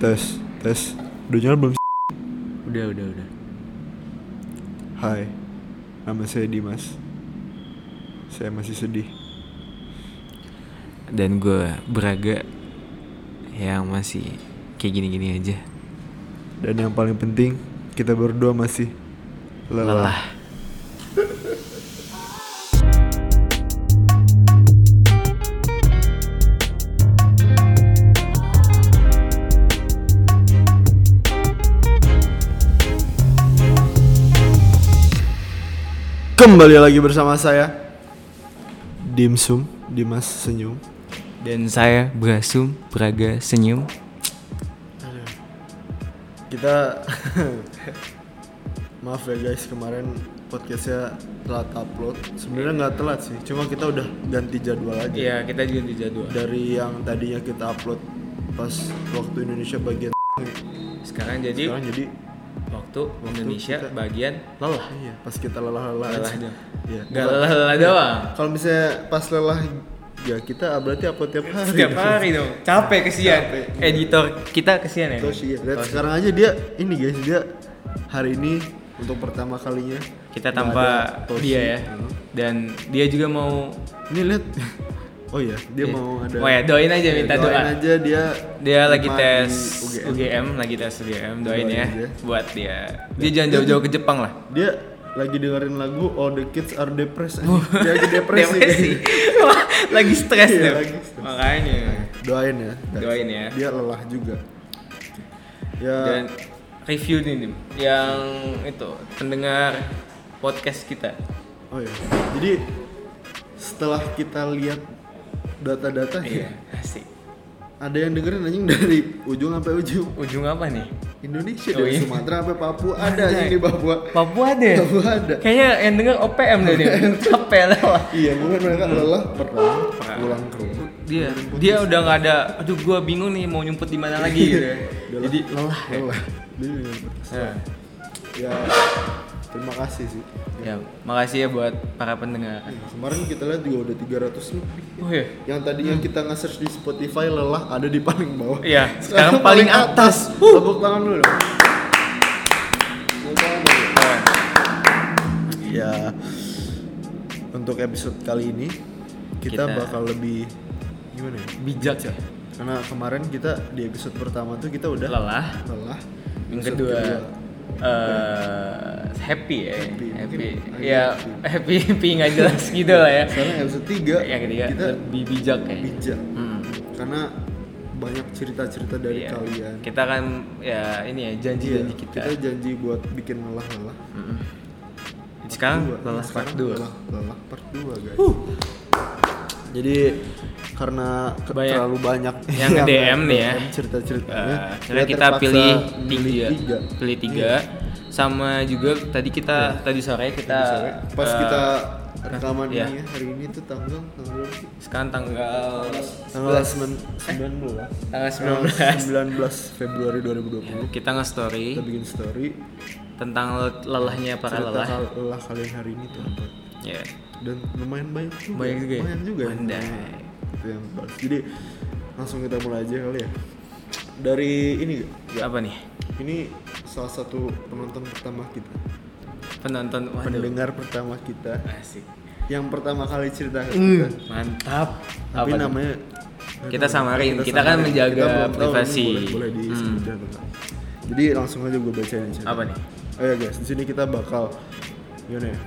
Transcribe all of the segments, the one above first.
Tes, tes. Udah nyala belum? Udah, udah, udah. Hai, nama saya Dimas. Saya masih sedih. Dan gue Braga yang masih kayak gini-gini aja. Dan yang paling penting, kita berdua masih lelah. Lelah. Kembali lagi bersama saya Dimsum, Dimas Senyum. Dan saya Brasum Braga senyum. Kita maaf ya guys kemarin podcastnya telat upload. Sebenarnya nggak telat sih, cuma kita udah ganti jadwal aja. Iya, kita di jadwal. Dari yang tadinya kita upload pas waktu Indonesia bagian Sekarang jadi sekarang jadi waktu Indonesia kita- bagian lelah. iya pas kita lelah-lelah Lelah aja. doang. Iya. Gak lelah-lelah doang. Kalau misalnya pas lelah ya kita berarti upload tiap hari. Setiap hari dong. Capek kesian. Capek. Editor kita kesian ya. Terus iya, lihat sekarang aja dia ini guys dia hari ini untuk pertama kalinya Kita tanpa dia ya. Dan dia juga mau Ini lihat. Oh iya, dia mau ada. Oh ya, doain aja minta doain doa. aja dia Dia lagi tes di UGM. lagi tes UGM, doain Doain ya aja. buat dia. Dia jangan jauh-jauh ke Jepang lah. Dia lagi dengerin lagu All the Kids Are Depressed. dia lagi depresi. Depresi. Lagi stres Iya, lagi stres. Makanya. Doain ya. guys. Doain ya. Dia lelah juga. Ya. Dan review nih yang itu pendengar podcast kita. Oh iya. Jadi setelah kita lihat data-data Iya, ya, asik. ada yang dengerin anjing dari ujung sampai ujung. Ujung apa nih? Indonesia Oh, dari iya. Sumatera sampai Papua ada yang di Papua. Papua ada. Papua ada. Kayaknya yang denger OPM deh dia. Capek lah. Iya, mungkin mereka lelah pernah pulang ke rumah. Dia dia udah nggak ada. Aduh, gua bingung nih mau nyumput di mana lagi gitu. ya. Jadi lelah ya. Lelah. Nah. Ya, terima kasih sih. Ya, makasih ya buat para pendengar. Kemarin kita lihat juga udah 300 lebih. Oh iya. Yang tadinya kita nge-search di Spotify lelah ada di paling bawah. Iya, sekarang paling atas. Tepuk tangan dulu. dong. Tepuk tangan dulu. Ya, untuk episode kali ini kita, Kita- bakal lebih gimana ya? Bijak ya. Karena kemarin kita di episode pertama tuh kita udah Lelah. lelah. Yang Episode kedua eh happy ya. Happy. Happy. Mungkin agak Ya, happy happy nggak jelas gitu lah ya. sekarang episode 3 Yang ketiga kita lebih bijak ya. bijak. Hmm. Karena banyak cerita-cerita dari Iya. kalian. Kita kan ya ini ya janji-janji Iya, kita. kita janji buat bikin lelah-lelah. Mm-mm. Sekarang Dua. lelah Sekarang part 2. lelah, lelah part 2 guys. Jadi karena Banyak terlalu banyak yang DM nih ya. cerita-ceritanya. Eh, karena kita pilih tiga, pilih tiga, sama juga tadi kita tadi sore kita Iya. Sore. Pas eh, kita rekaman iya. ini ya, hari ini tuh tanggal tanggal sekarang tanggal tanggal 19 tanggal Tanggal 19 19 Februari 2020 kita nge-story kita bikin story tentang le- lelahnya para cerita lelah. lelah kalian hari ini tuh apa Ya. dan lumayan banyak juga Banyak juga ya? lumayan juga ya. Mandai. Itu yang bagus. jadi langsung kita mulai aja kali ya dari ini gak? Apa nih? ini salah satu penonton pertama kita Penonton waduh. pendengar pertama kita Asik. yang pertama kali cerita ke Hmm, kita mantap. tapi Apa namanya Kita samarin, kita kan menjaga belum tahu ini privasi. boleh, boleh Hmm. jadi langsung aja gue bacain aja Apa nih? oh ya guys di sini kita bakal gimana ya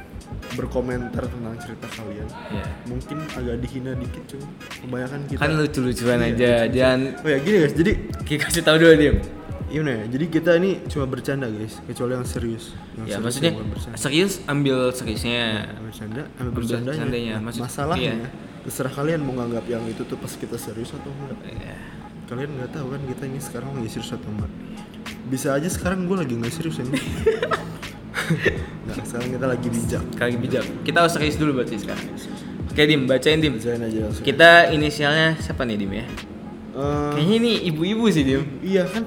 berkomentar tentang cerita kalian Ya. mungkin agak dihina dikit cuma kebanyakan kita Kan lucu-lucuan Iya, aja, lucu-lucuan. jangan oh ya gini guys jadi kita kasih tahu dulu Dim. gimana ya jadi kita ini cuma bercanda guys kecuali yang serius yang Ya serius maksudnya serius ambil seriusnya. Ambil bercanda ambil Ambil bercandanya bercandanya, maksud- masalahnya iya. terserah kalian mau nganggap yang itu tuh pas kita serius atau enggak Ya. kalian nggak tahu kan kita ini sekarang lagi serius atau enggak bisa aja sekarang gue lagi nggak serius ini nah sekarang kita lagi bijak Kali bijak. Kita harus serius dulu berarti sekarang. Oke Dim, bacain Dim. bacain aja langsung Kita inisialnya siapa nih Dim ya? Eh, Kayaknya ini ibu-ibu sih Dim. iya kan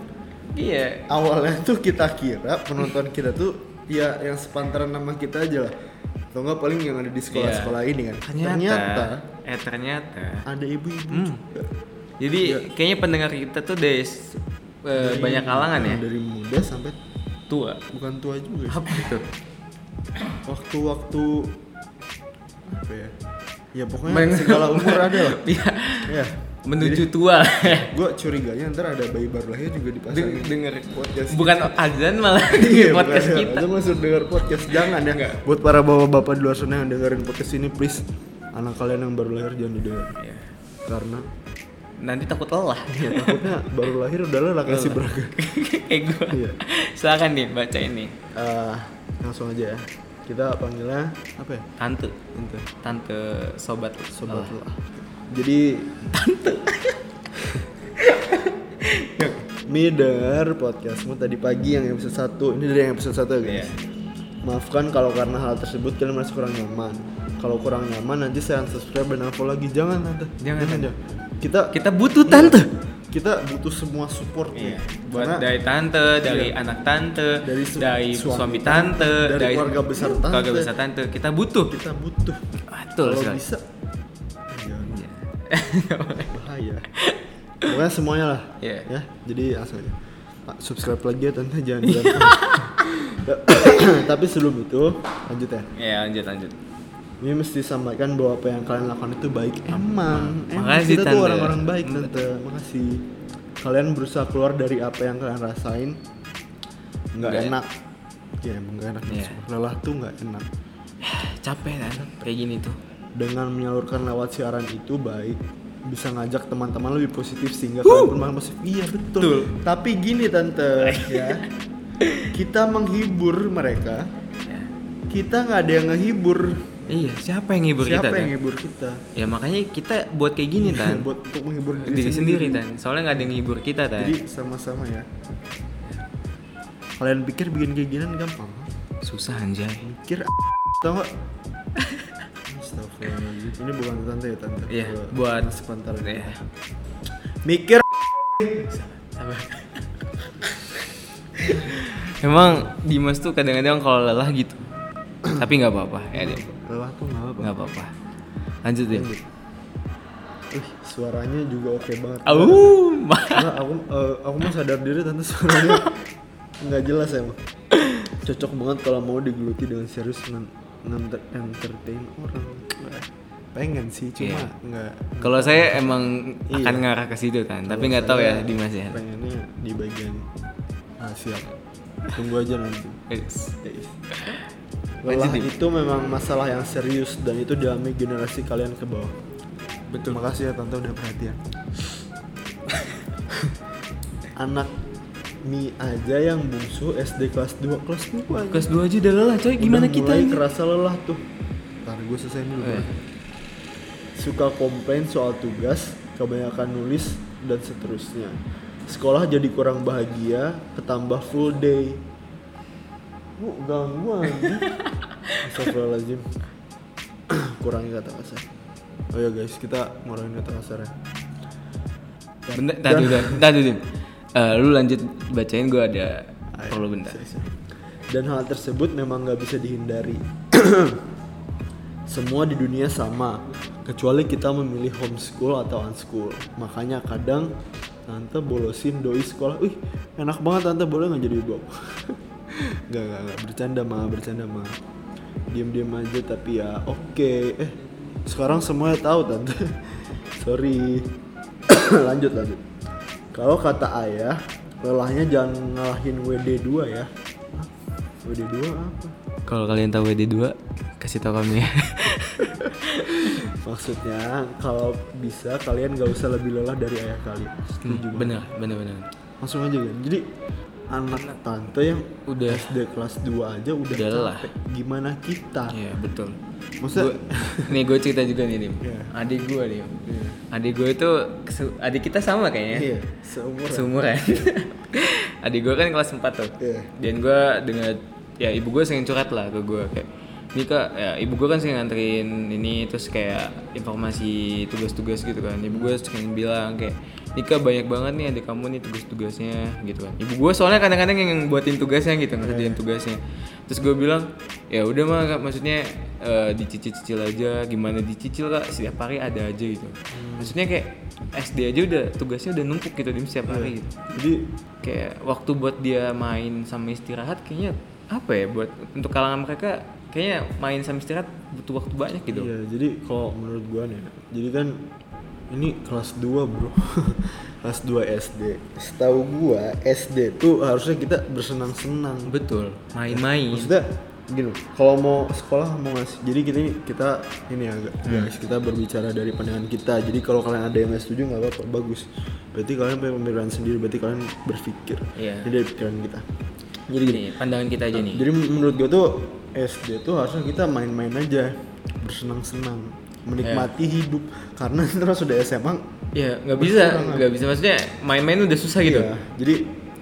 Iya. awalnya tuh kita kira penonton kita tuh ya yang sepantaran nama kita aja lah atau enggak paling yang ada di sekolah-sekolah ini kan Ternyata, eh ternyata. ada ibu-ibu Hmm. juga Jadi Iya. kayaknya pendengar kita tuh dari s- eh, banyak kalangan ya dari muda sampai tua. Bukan tua juga apa itu? Waktu-waktu apa ya? Ya pokoknya Men- segala umur ada lah. Iya, ya menuju tua. gue curiganya ntar ada bayi baru lahir juga dipasangin. Deng- denger podcast. Bukan azan malah Iya, podcast bukan. kita. Itu masuk denger podcast. Jangan ya. Buat para bapak-bapak di luar sana yang dengerin podcast ini please anak kalian yang baru lahir jangan didengar. Iya. Karena nanti takut lelah ya takutnya baru lahir udah lelah kasih beraga. kayak gue Iya. silakan nih baca ini Eh, langsung aja ya. Kita panggilnya apa ya? tante Tante. tante sobat Sobat lelah. lah. Jadi tante. Mi denger podcastmu tadi pagi yang episode 1 Ini dari yang episode 1 guys Iya. Maafkan kalau karena hal tersebut kalian merasa kurang nyaman Kalau kurang nyaman nanti saya unsubscribe dan unfollow lagi Jangan tante Jangan, Tante. Kita kita butuh tante kita butuh semua support Iya, nih. buat Karena dari tante, dari Iya. anak tante, Dari dari, su- suami, suami tante, tante, dari keluarga besar tante. keluarga besar tante. Kita butuh. kita butuh Betul Kalau sekali. bisa Jangan bahaya Pokoknya semuanya lah Iya. ya jadi langsung aja Ah, subscribe lagi ya tante jangan jangan tapi sebelum itu lanjut ya Ya lanjut lanjut. Ini mesti sampaikan bahwa apa yang kalian lakukan itu baik. Emang. emang Makasih, kita tuh Tante. orang-orang baik tante. Makasih. Kalian berusaha keluar dari apa yang kalian rasain. Nggak enak. Ya emang nggak enak. Iya. lelah tuh nggak enak. Capek kan kayak gini tuh. dengan menyalurkan lewat siaran itu baik bisa ngajak teman-teman lebih positif sehingga kalian pun makin positif. Iya betul. Betul. tapi gini tante ya. Kita menghibur mereka. Ya. kita nggak ada yang ngehibur Iya, siapa yang ngibur siapa kita? yang Tan? ngehibur kita Ya makanya kita buat kayak gini tan. buat untuk menghibur diri sendiri tan. Soalnya nggak ada yang ngibur kita tan. jadi sama-sama ya kalian pikir bikin kayak gini gampang Susah anjay. mikir tau gak Astagfirullahaladzim Ini bukan tante ya tante Iya, buat sebentar Iya. Mikir Emang Dimas tuh kadang-kadang kalau lelah gitu. Tapi nggak apa-apa ya dia. Lelah tuh gak apa Nggak apa-apa. Lanjut ya. Ih, suaranya juga oke banget Au, Karena aku, eh, aku mah sadar diri tante suaranya nggak jelas emang Cocok banget kalau mau digeluti dengan serius dan entertain orang Pengen sih, cuma Iya. nggak Kalau saya emang Iya. akan ngarah ke situ kan, tapi nggak tahu ya saya Dimas ya. Pengennya di bagian siap. Tunggu aja nanti. Yes. Lelah itu memang masalah yang serius dan itu dialami generasi kalian ke bawah. Betul. Makasih ya tante udah perhatian. Anak Mi aja yang bungsu SD kelas 2 kelas 2 aja. Kelas 2 aja udah lelah coy, gimana Udah kita mulai ini? kerasa lelah tuh. Ntar gue selesai dulu. Iya. Suka komplain soal tugas, kebanyakan nulis dan seterusnya. Sekolah jadi kurang bahagia, ketambah full day. Bu, ganggu anjing. Astagfirullahaladzim. Kurangi kata kasar. Oh ya guys, kita ngurangin kata kasar ya. Bentar, tadi udah, tadi Dim. Eh, lu lanjut bacain gue ada Ayo, perlu bentar. siap, siap. Dan hal tersebut memang nggak bisa dihindari. Semua di dunia sama, kecuali kita memilih homeschool atau unschool. Makanya kadang tante bolosin doi sekolah. Wih, enak banget tante boleh nggak jadi bob? Gak gak gak bercanda mah bercanda mah. Diam diam aja tapi ya oke. Eh sekarang semuanya tahu tante. Sorry. lanjut lanjut. Kalau kata ayah, lelahnya jangan ngalahin WD2 ya. Hah? WD2 apa? Kalau kalian tahu WD2, kasih tahu kami ya. Maksudnya kalau bisa kalian gak usah lebih lelah dari ayah kalian. Setuju banget. bener, bener, bener. Langsung aja kan. Jadi anak tante yang Udah. SD kelas 2 aja udah, Udah lelah. capek. Gimana kita? Iya, betul. Maksudnya Gua- nih gue cerita juga nih Dim. Iya. Adik gue nih. Adik gue itu adik kita sama kayaknya. iya, seumur Seumuran. adik gue kan kelas 4 tuh. Iya. Dan gue dengan ya ibu gue sering curhat lah ke gue kayak ini kak ya ibu gue kan sering nganterin ini terus kayak informasi tugas-tugas gitu kan ibu gue sering bilang kayak Nika banyak banget nih ada kamu nih tugas-tugasnya gitu kan. Ibu gue soalnya kadang-kadang yang buatin tugasnya gitu ngerjain tugasnya. Terus gue bilang ya udah mah Kak, maksudnya eh, dicicil-cicil aja gimana dicicil kak? Setiap hari ada aja gitu. Maksudnya kayak SD aja udah tugasnya udah numpuk gitu di setiap hari gitu. Jadi kayak waktu buat dia main sama istirahat kayaknya apa ya buat untuk kalangan mereka kayaknya main sama istirahat butuh waktu banyak gitu. Iya, jadi kalau menurut gua nih, jadi kan ini kelas 2 bro, kelas 2 SD. Setahu gua SD tuh harusnya kita bersenang-senang. betul main-main Maksudnya gini, kalau mau sekolah mau ngasih, jadi kita ini kita ini agak guys kita berbicara dari pandangan kita. Jadi kalau kalian ada yang nggak setuju nggak apa-apa, bagus. Berarti kalian punya pemikiran sendiri, berarti kalian berpikir. Iya. Ini dari pikiran kita. Jadi gini, Nih, pandangan kita aja nih jadi menurut gue tuh SD tuh harusnya kita main-main aja, bersenang-senang, menikmati hidup. Karena terus udah SMA, ya nggak bisa nggak bisa maksudnya main-main udah susah gitu iya, jadi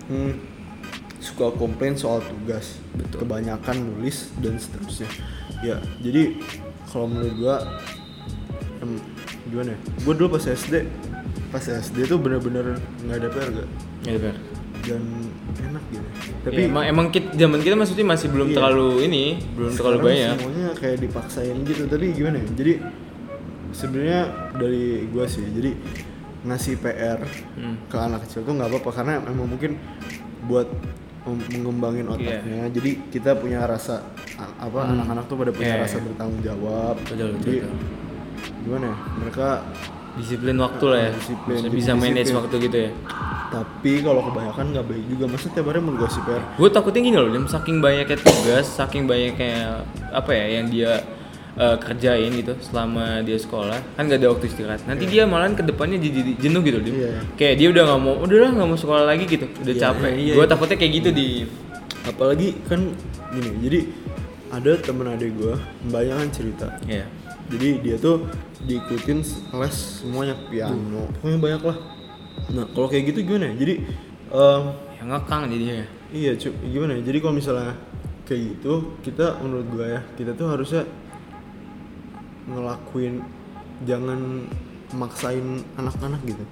hmm, suka komplain soal tugas, kebanyakan nulis dan seterusnya. Ya, jadi kalau menurut gua em, gimana? ya? Gue dulu pas SD, pas SD tuh bener-bener nggak ada PR gak? ya Ber. dan enak gitu. Tapi Tapi emang, emang kita, zaman kita maksudnya masih belum Iya. terlalu ini belum terlalu Sekarang banyak semuanya kayak dipaksain gitu tapi gimana ya jadi sebenarnya dari gua sih jadi ngasih PR Hmm. ke anak kecil tuh nggak apa-apa karena memang mungkin buat mengembangin otaknya jadi kita punya rasa apa anak-anak tuh pada punya Iya, rasa iya. bertanggung jawab Betul, betul, jadi betul. gimana ya mereka disiplin waktu lah ya Ah, disiplin, bisa manage disiplin. waktu gitu ya tapi kalau kebanyakan nggak baik juga masa tiap hari mau kasih PR gue takutnya gini loh Dim, saking banyaknya tugas saking banyaknya apa ya yang dia eh, kerjain gitu selama dia sekolah. Kan gak ada waktu istirahat. Nanti dia malahan ke depannya jadi jadi jenuh gitu Dim. Iya. kayak dia udah nggak mau udahlah nggak mau sekolah lagi gitu. Udah Iya, capek. iya, gue iya. takutnya kayak gitu di apalagi kan gini jadi ada temen adik gua mbaknya kan cerita. Ya jadi dia tuh diikutin les semuanya piano. Pokoknya banyak lah. Nah kalau kayak gitu gimana ya? Jadi em, yang ngekang jadinya iya cu gimana ya? Jadi kalau misalnya kayak gitu kita menurut gua ya kita tuh harusnya ngelakuin jangan maksain anak-anak gitu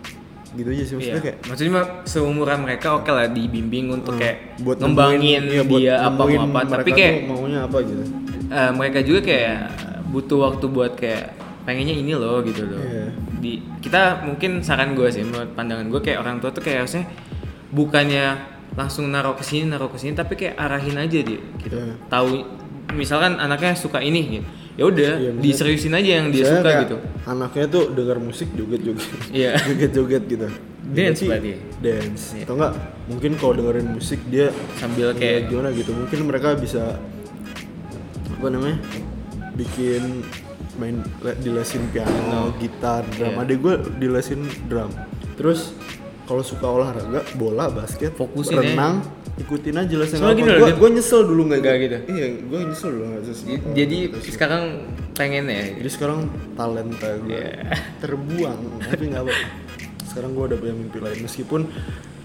gitu aja sih maksudnya Iya. kayak Maksudnya seumuran mereka oke lah dibimbing untuk hmm, kayak buat ngembangin nemuin- iya, buat dia apa mau apa tapi kayak maunya apa gitu eh, mereka juga kayak butuh waktu buat kayak pengennya ini loh gitu loh. Iya. Di kita mungkin saran gue sih menurut pandangan gue kayak orang tua tuh kayak harusnya bukannya langsung naruh ke sini naruh ke sini tapi kayak arahin aja dia gitu. Iya. Tahu misalkan anaknya suka ini gitu. Ya udah misalnya- diseriusin aja yang dia suka gitu. Anaknya tuh dengar musik joget-joget. Iya. Joget-joget gitu. Dance Berarti berarti. Dance. Iya. Atau enggak mungkin kalau dengerin musik dia Sambil kayak kayak gimana gitu. Mungkin mereka bisa apa namanya? bikin main le- dilesin piano, gitar, drum. Iya. Adek gue dilesin drum. Terus kalau suka olahraga, bola, basket, Fokusin ya. renang, ikutin aja lesnya. Soalnya gini loh, gue nyesel dulu nggak Nggak gitu. Iya, gue nyesel dulu nggak jadi sekarang pengen ya Jadi sekarang talenta gue Iya. terbuang, tapi nggak apa. Sekarang gue udah punya mimpi lain meskipun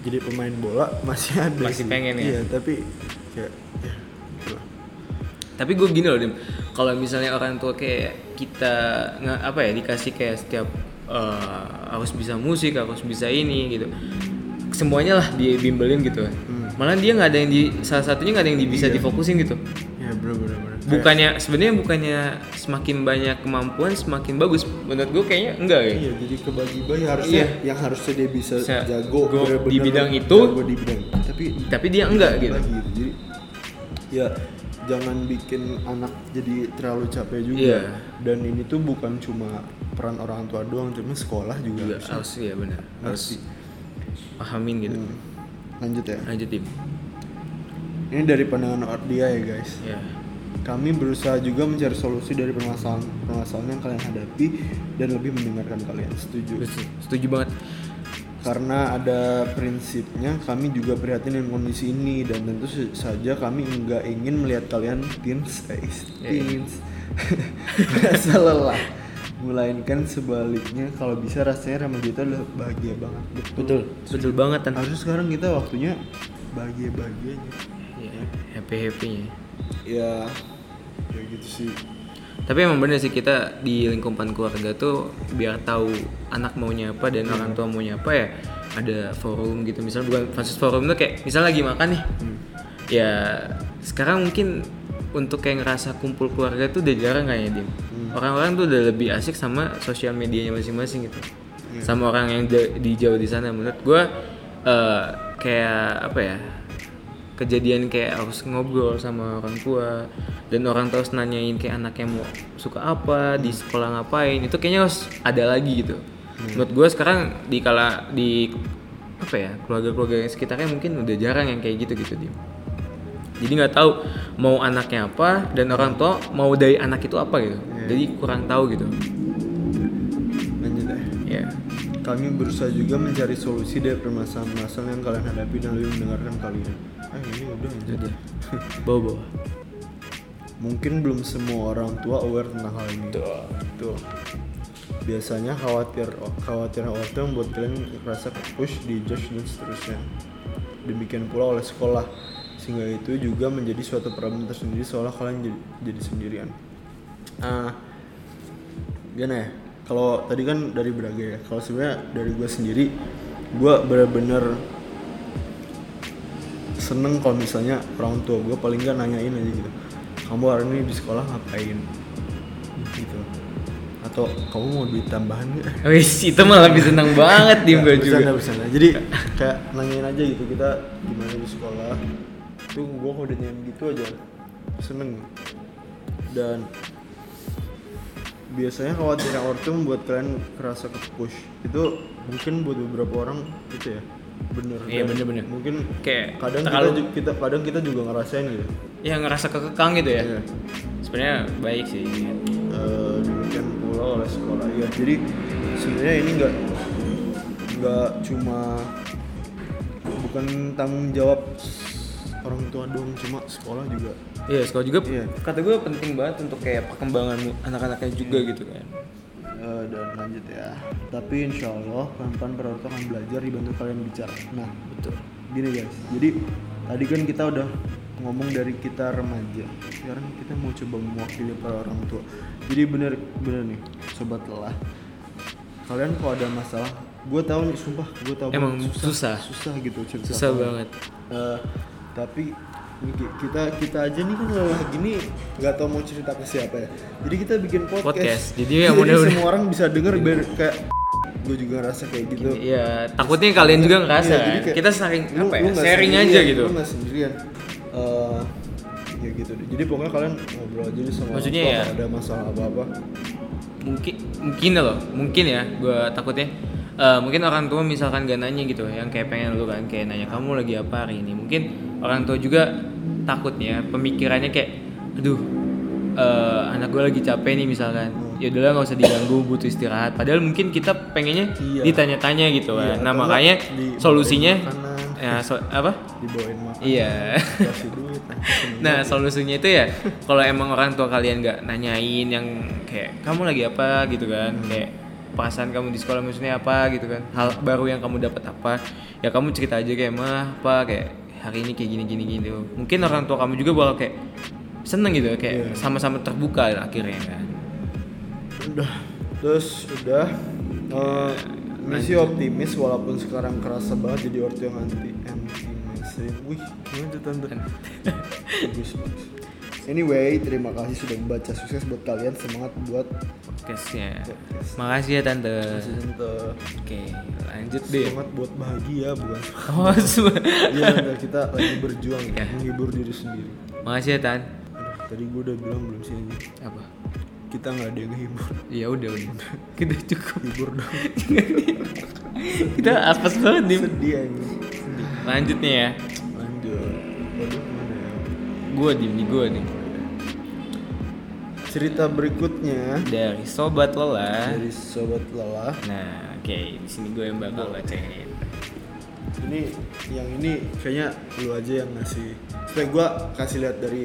jadi pemain bola masih ada. Masih sih. pengen ya? Iya, tapi kayak ya, gitu lah. Tapi gue gini loh, Dim. Kalau misalnya orang tua kayak kita nggak apa ya dikasih kayak setiap eh, harus bisa musik, harus bisa ini gitu. Semuanya lah dibimbelin gitu. Malah dia nggak ada yang di salah satunya nggak ada yang di- bisa Hmm. Iya. difokusin gitu. Ya, bro, bro, bro. Bukannya sebenarnya bukannya semakin banyak kemampuan semakin bagus. Menurut gue kayaknya enggak ya. Iya, jadi kebagi-bagi harusnya Iya. yang harusnya dia bisa Bisa jago go bener-bener di bidang itu. jago di bidang tapi Tapi dia enggak gitu. gitu. Jadi ya jangan bikin anak jadi terlalu capek juga. Iya. Dan ini tuh bukan cuma peran orang tua doang, tapi sekolah juga, Juga harus ya benar. Harus pahamin gitu. Hmm. Lanjut ya. Lanjut tim. Ini dari pandangan dia ya guys. Ya. Kami berusaha juga mencari solusi dari permasalahan permasalahan yang kalian hadapi dan lebih mendengarkan kalian. Setuju. Setuju banget. Karena ada prinsipnya, kami juga prihatin dengan kondisi ini dan tentu saja kami nggak ingin melihat kalian teens, eh, Ya, ya. teens merasa lelah. Melainkan sebaliknya, kalau bisa rasanya remaja itu adalah bahagia banget. Betul. Betul banget kan. Harusnya sekarang kita waktunya bahagia-bahagianya. Ya, happy happynya. Ya, kayak gitu sih. tapi emang bener sih kita di lingkupan keluarga tuh biar tahu anak maunya apa dan orang tua maunya apa ya ada forum gitu misal bukan khusus forum tuh kayak misal lagi makan nih ya sekarang mungkin untuk kayak ngerasa kumpul keluarga tuh udah jarang kayaknya dim. Orang-orang tuh udah lebih asik sama sosial medianya masing-masing gitu. Sama orang yang di jauh di sana. Menurut gua eh, kayak apa ya kejadian kayak harus ngobrol sama orang tua dan orang tua harus nanyain kayak anaknya mau suka apa di sekolah ngapain itu kayaknya harus ada lagi gitu. Menurut gue sekarang di kala di apa ya keluarga-keluarga yang sekitarnya mungkin udah jarang yang kayak gitu gitu dia jadi nggak tahu mau anaknya apa dan orang tua mau dari anak itu apa gitu. Jadi kurang tahu gitu. Lanjut ya. Kami berusaha juga mencari solusi dari permasalahan-permasalahan yang kalian hadapi dan lebih mendengarkan kalian. Eh ini udah lanjut udah bawa bawa. Mungkin belum semua orang tua aware tentang hal ini. Tuh. Biasanya khawatir khawatir khawatir membuat kalian merasa push di judge dan seterusnya. Demikian pula oleh sekolah sehingga itu juga menjadi suatu problem tersendiri seolah kalian jadi, jadi sendirian. Ah, gimana ya? Kalau tadi kan dari Braga ya. Kalau sebenarnya dari gue sendiri, gue bener-bener seneng kalau misalnya orang tua gue paling gak nanyain aja gitu kamu hari ini di sekolah ngapain gitu atau kamu mau duit tambahan gak Wis itu malah lebih senang banget dim gue juga Bercanda, bercanda. jadi kayak nanyain aja gitu kita gimana di sekolah tuh gue kalau udah nanyain gitu aja seneng. Dan biasanya khawatir yang ortu membuat kalian kerasa ke push itu mungkin buat beberapa orang gitu ya bener. Iya, Dan bener-bener. mungkin Kayak kadang kita, terlalu- ju- kita kadang kita juga ngerasain gitu. Ya ngerasa kekekang gitu ya. Iya. sebenarnya baik sih. Eh, demikian pula oleh sekolah ya jadi sebenarnya ini enggak nggak cuma bukan tanggung jawab orang tua dong cuma sekolah juga. Iya, sekolah juga Iya. kata gue penting banget untuk kayak perkembangan anak-anaknya juga gitu kan. Eh, dan lanjut ya. Tapi insya Allah pelan-pelan akan belajar dibantu kalian bicara. Nah betul. gini guys. Jadi tadi kan kita udah ngomong dari kita remaja. Sekarang kita mau coba mewakili para orang tua. Jadi bener bener nih sobat lelah. Kalian kalau ada masalah gue tahu nih sumpah gue tahu Emang susah. susah. gitu cerita Susah banget. Eh, tapi kita kita aja nih kan lelah gini nggak tahu mau cerita ke siapa ya. Jadi kita bikin podcast, Podcast. Jadi ya mudah-mudahan- semua orang bisa denger biar kayak gue juga ngerasa kayak gitu. Iya, takutnya kalian juga ngerasa. Iya, kan. jadi kayak Kita saling lu- apa ya? lu Sharing aja gitu. lu sendirian. Eh, ya gitu deh. Jadi pokoknya kalian ngobrol aja deh sama Maksudnya ya- ada masalah apa apa Mungkin mungkin ya loh, mungkin ya gue takutnya. Eh, mungkin orang tua misalkan gak nanya gitu yang kayak pengen lu kan kayak nanya kamu lagi apa hari ini? Mungkin orang tua juga takutnya pemikirannya kayak aduh eh, anak gue lagi capek nih misalkan. Ya udahlah nggak usah diganggu butuh istirahat. Padahal mungkin kita pengennya Iya. ditanya-tanya gitu Iya, kan nah atau makanya di- solusinya makanan. ya so- apa? Dibawain makan iya. duit nah, Nah solusinya itu ya kalau emang orang tua kalian nggak nanyain yang kayak kamu lagi apa? gitu kan. Kayak perasaan kamu di sekolah maksudnya apa? gitu kan. Hal baru yang kamu dapat apa? Ya kamu cerita aja kayak mah apa kayak hari ini kayak gini gini gini mungkin orang tua kamu juga bakal kayak seneng gitu kayak sama-sama terbuka akhirnya kan. Udah. Terus udah. Misi optimis walaupun sekarang kerasa banget jadi ortu yang anti anti mainstream wih gimana tuh tante bagus bagus anyway terima kasih sudah membaca sukses buat kalian. Semangat buat podcastnya. podcast. Makasih ya tante. Kasih tante. Oke lanjut deh. Semangat buat bahagia bukan? Oh iya Tante, kita lagi berjuang Ya. menghibur diri sendiri. Makasih ya tan. Aduh, tadi gue udah bilang belum sih ini apa? Kita nggak ada yang ngehibur. Ya udah udah. Kita cukup. Hibur dong. Kita apes banget nih sedih ini lanjut nih ya. Lanjut. Waduh ya? Gue nih gue nih cerita berikutnya. Dari sobat lelah. Dari sobat lelah. Nah oke di sini gue yang bakal bacain ini yang ini kayaknya lu aja yang ngasih. Supaya gue kasih lihat dari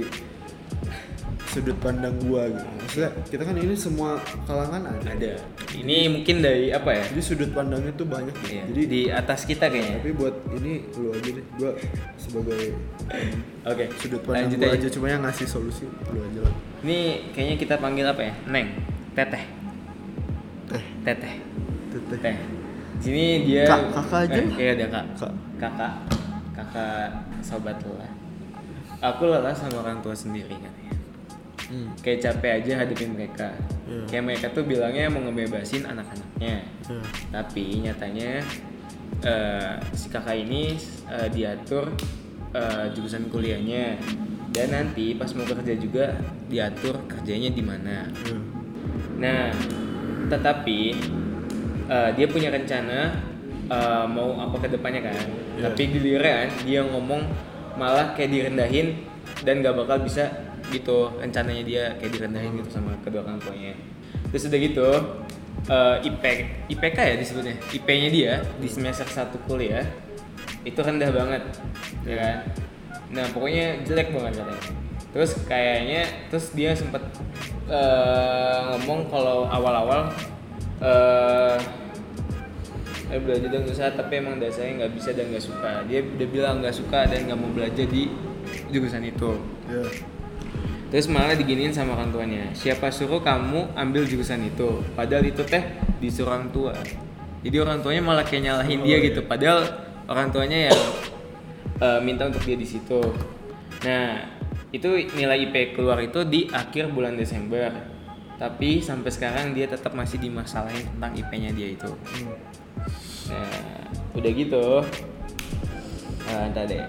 sudut pandang gua gitu. Maksudnya kita kan ini semua kalangan ada. Ada. Ini mungkin dari apa ya? Jadi sudut pandangnya tuh banyak gitu. Iya, jadi di atas kita kayaknya. tapi buat ini lu aja deh. Gua sebagai oke sudut pandang lanjut gua aja. aja cuma yang ngasih solusi lu aja lah. Ini kayaknya kita panggil apa ya? Neng. Teteh. Teh teteh. Teteh. Teh sini dia Kak- kakak aja eh, lah. kayak ada kak. Kak. kakak. Kakak sobat lelah aku lelah sama orang tua sendiri kan hmm. kayak capek aja hadapin mereka Iya. kayak mereka tuh bilangnya mau ngebebasin anak-anaknya Ya. tapi nyatanya eh, si kakak ini eh, diatur eh, jurusan kuliahnya dan nanti pas mau kerja juga diatur kerjanya di mana Ya. Nah, tetapi eh, dia punya rencana eh, mau apa ke depannya kan. Iya. Tapi giliran dia ngomong malah kayak direndahin dan gak bakal bisa gitu rencananya dia kayak direndahin gitu sama kedua orang tuanya. Terus udah gitu eh, IP IPK ya disebutnya. IP-nya dia di semester 1 kuliah itu rendah banget, ya kan? Nah, pokoknya jelek banget katanya. Terus kayaknya terus dia sempat eh, ngomong kalau awal-awal eh eh belajar dan usaha tapi emang dasarnya nggak bisa dan nggak suka dia udah bilang nggak suka dan nggak mau belajar di jurusan itu Ya. Terus malah diginiin sama orang tuanya siapa suruh kamu ambil jurusan itu padahal itu teh disuruh orang tua jadi orang tuanya malah kayak nyalahin Oh, dia iya. gitu padahal orang tuanya yang eh, minta untuk dia di situ nah itu nilai IP keluar itu di akhir bulan Desember tapi sampai sekarang dia tetap masih dimasalahin tentang IP-nya dia itu Hmm. Nah, udah gitu. Nah, entar deh.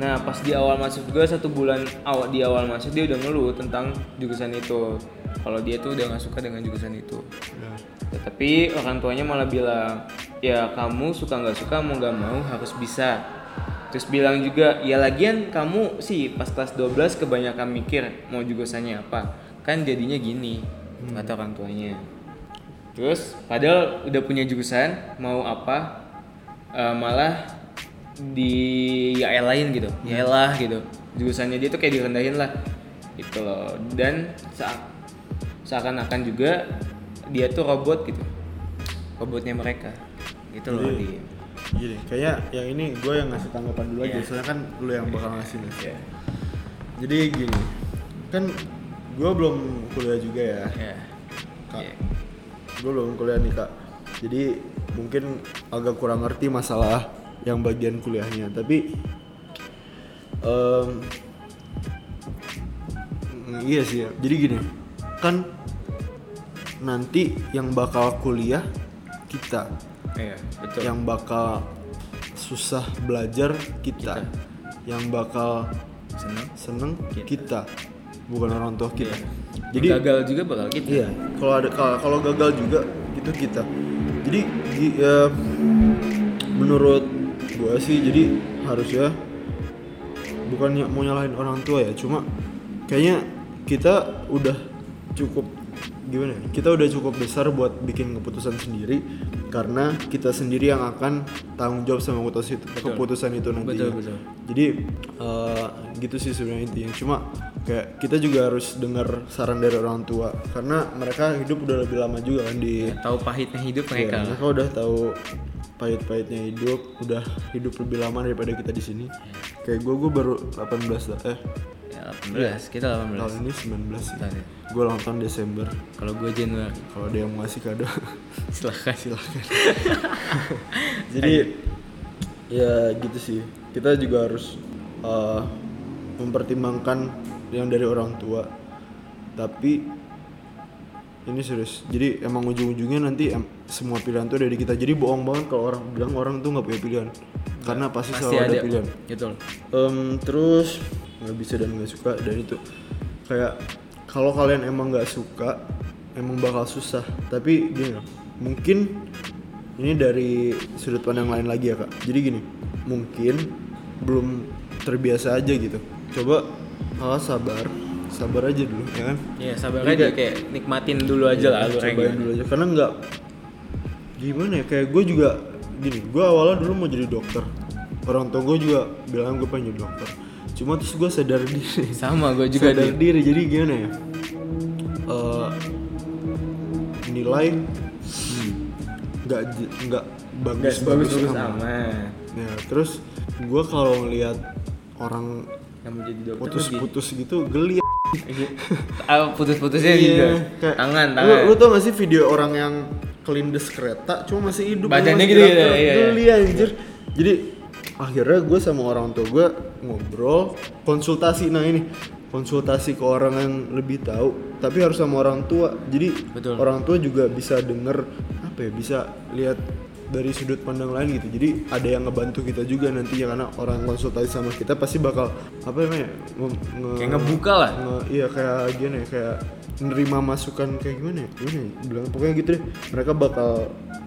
Nah, pas di awal masuk juga satu bulan awal di awal masuk dia udah ngeluh tentang jurusan itu. Kalau dia tuh udah nggak suka dengan jurusan itu. Ya. Tetapi orang tuanya malah bilang, ya kamu suka nggak suka mau nggak mau harus bisa. Terus bilang juga, ya lagian kamu sih pas kelas 12 kebanyakan mikir mau jurusannya apa. Kan jadinya gini, kata orang tuanya. Terus padahal udah punya jurusan mau apa eh, malah di ya lain gitu, ya lah gitu. Jurusannya dia tuh kayak direndahin lah. Gitu loh. Dan saat seakan-akan juga dia tuh robot gitu. Robotnya mereka. Gitu loh Jadi, di. gini kayaknya yang ini gue yang ngasih tanggapan dulu aja Iya. soalnya kan lu yang bakal ngasih nih Ya. jadi gini kan gue belum kuliah juga ya Ya. Kak. Ya. gue belum kuliah nih kak jadi mungkin agak kurang ngerti masalah yang bagian kuliahnya tapi mm, iya sih ya jadi gini kan nanti yang bakal kuliah kita Iya, betul. yang bakal susah belajar kita, yang bakal seneng. seneng Kita. kita, bukan orang tua kita Iya. jadi gagal juga bakal gitu. Iya, kalau ada kalau gagal juga itu kita. Jadi ya, menurut gua sih jadi harusnya bukan mau nyalahin orang tua ya, cuma kayaknya kita udah cukup gimana? ya, Kita udah cukup besar buat bikin keputusan sendiri karena kita sendiri yang akan tanggung jawab sama keputusan itu, Betul. keputusan itu nanti. Betul, betul. Jadi eh, gitu sih sebenarnya intinya. Cuma kayak kita juga harus dengar saran dari orang tua karena mereka hidup udah lebih lama juga kan di Tahu pahitnya hidup ya, mereka. mereka udah tahu pahit-pahitnya hidup, udah hidup lebih lama daripada kita di sini. Kayak gue gue baru 18 lah. Eh, Ya, 18, kita 18. tahun ini 19 sih. Ini. Gue ulang tahun Desember. Kalau gue Januari, Kalau ada yang mau ngasih kado silahkan. silahkan. Jadi ya gitu sih. Kita juga harus uh, mempertimbangkan yang dari orang tua. Tapi ini serius. Jadi emang ujung-ujungnya nanti em- semua pilihan tuh dari kita. Jadi bohong banget kalau orang bilang orang tuh nggak punya pilihan. Karena pasti, Pasti selalu ada, ada. pilihan. Betul. Em, terus nggak bisa dan nggak suka dan itu kayak kalau kalian emang nggak suka emang bakal susah tapi gini loh mungkin ini dari sudut pandang lain lagi ya kak jadi gini mungkin belum terbiasa aja gitu coba kakak sabar sabar aja dulu ya kan? Iya, sabar Jadi aja kayak- kayak nikmatin dulu aja lah alurnya cobain dulu aja. Karena nggak gimana ya kayak gue juga gini gue awalnya dulu mau jadi dokter. Orang tua gue juga bilang gue pengen jadi dokter. Cuma terus gue sadar diri. Sama gue juga sadar Dim. diri jadi gimana ya? Eh, nilai nggak j- nggak bagus bagus bagus amat. amat. Ya terus gue kalau ngelihat orang yang mau jadi dokter putus-putus gitu geli putus-putusnya Iya, juga kayak- tangan lu, tangan. lu tau gak sih video orang yang kelindes kereta cuma masih hidup Badannya gitu ya, iya, iya. geli anjir. Jadi akhirnya gue sama orang tua gue ngobrol konsultasi. Nah ini konsultasi ke orang yang lebih tahu tapi harus sama orang tua. Jadi Betul. orang tua juga bisa denger apa ya bisa lihat dari sudut pandang lain gitu. Jadi ada yang ngebantu kita juga nantinya karena orang konsultasi sama kita pasti bakal apa namanya nge- nge- kayak ngebuka lah. Nge- iya kayak gini ya, kayak menerima masukan kayak gimana ya? Gimana ya? Bilang pokoknya gitu deh. Mereka bakal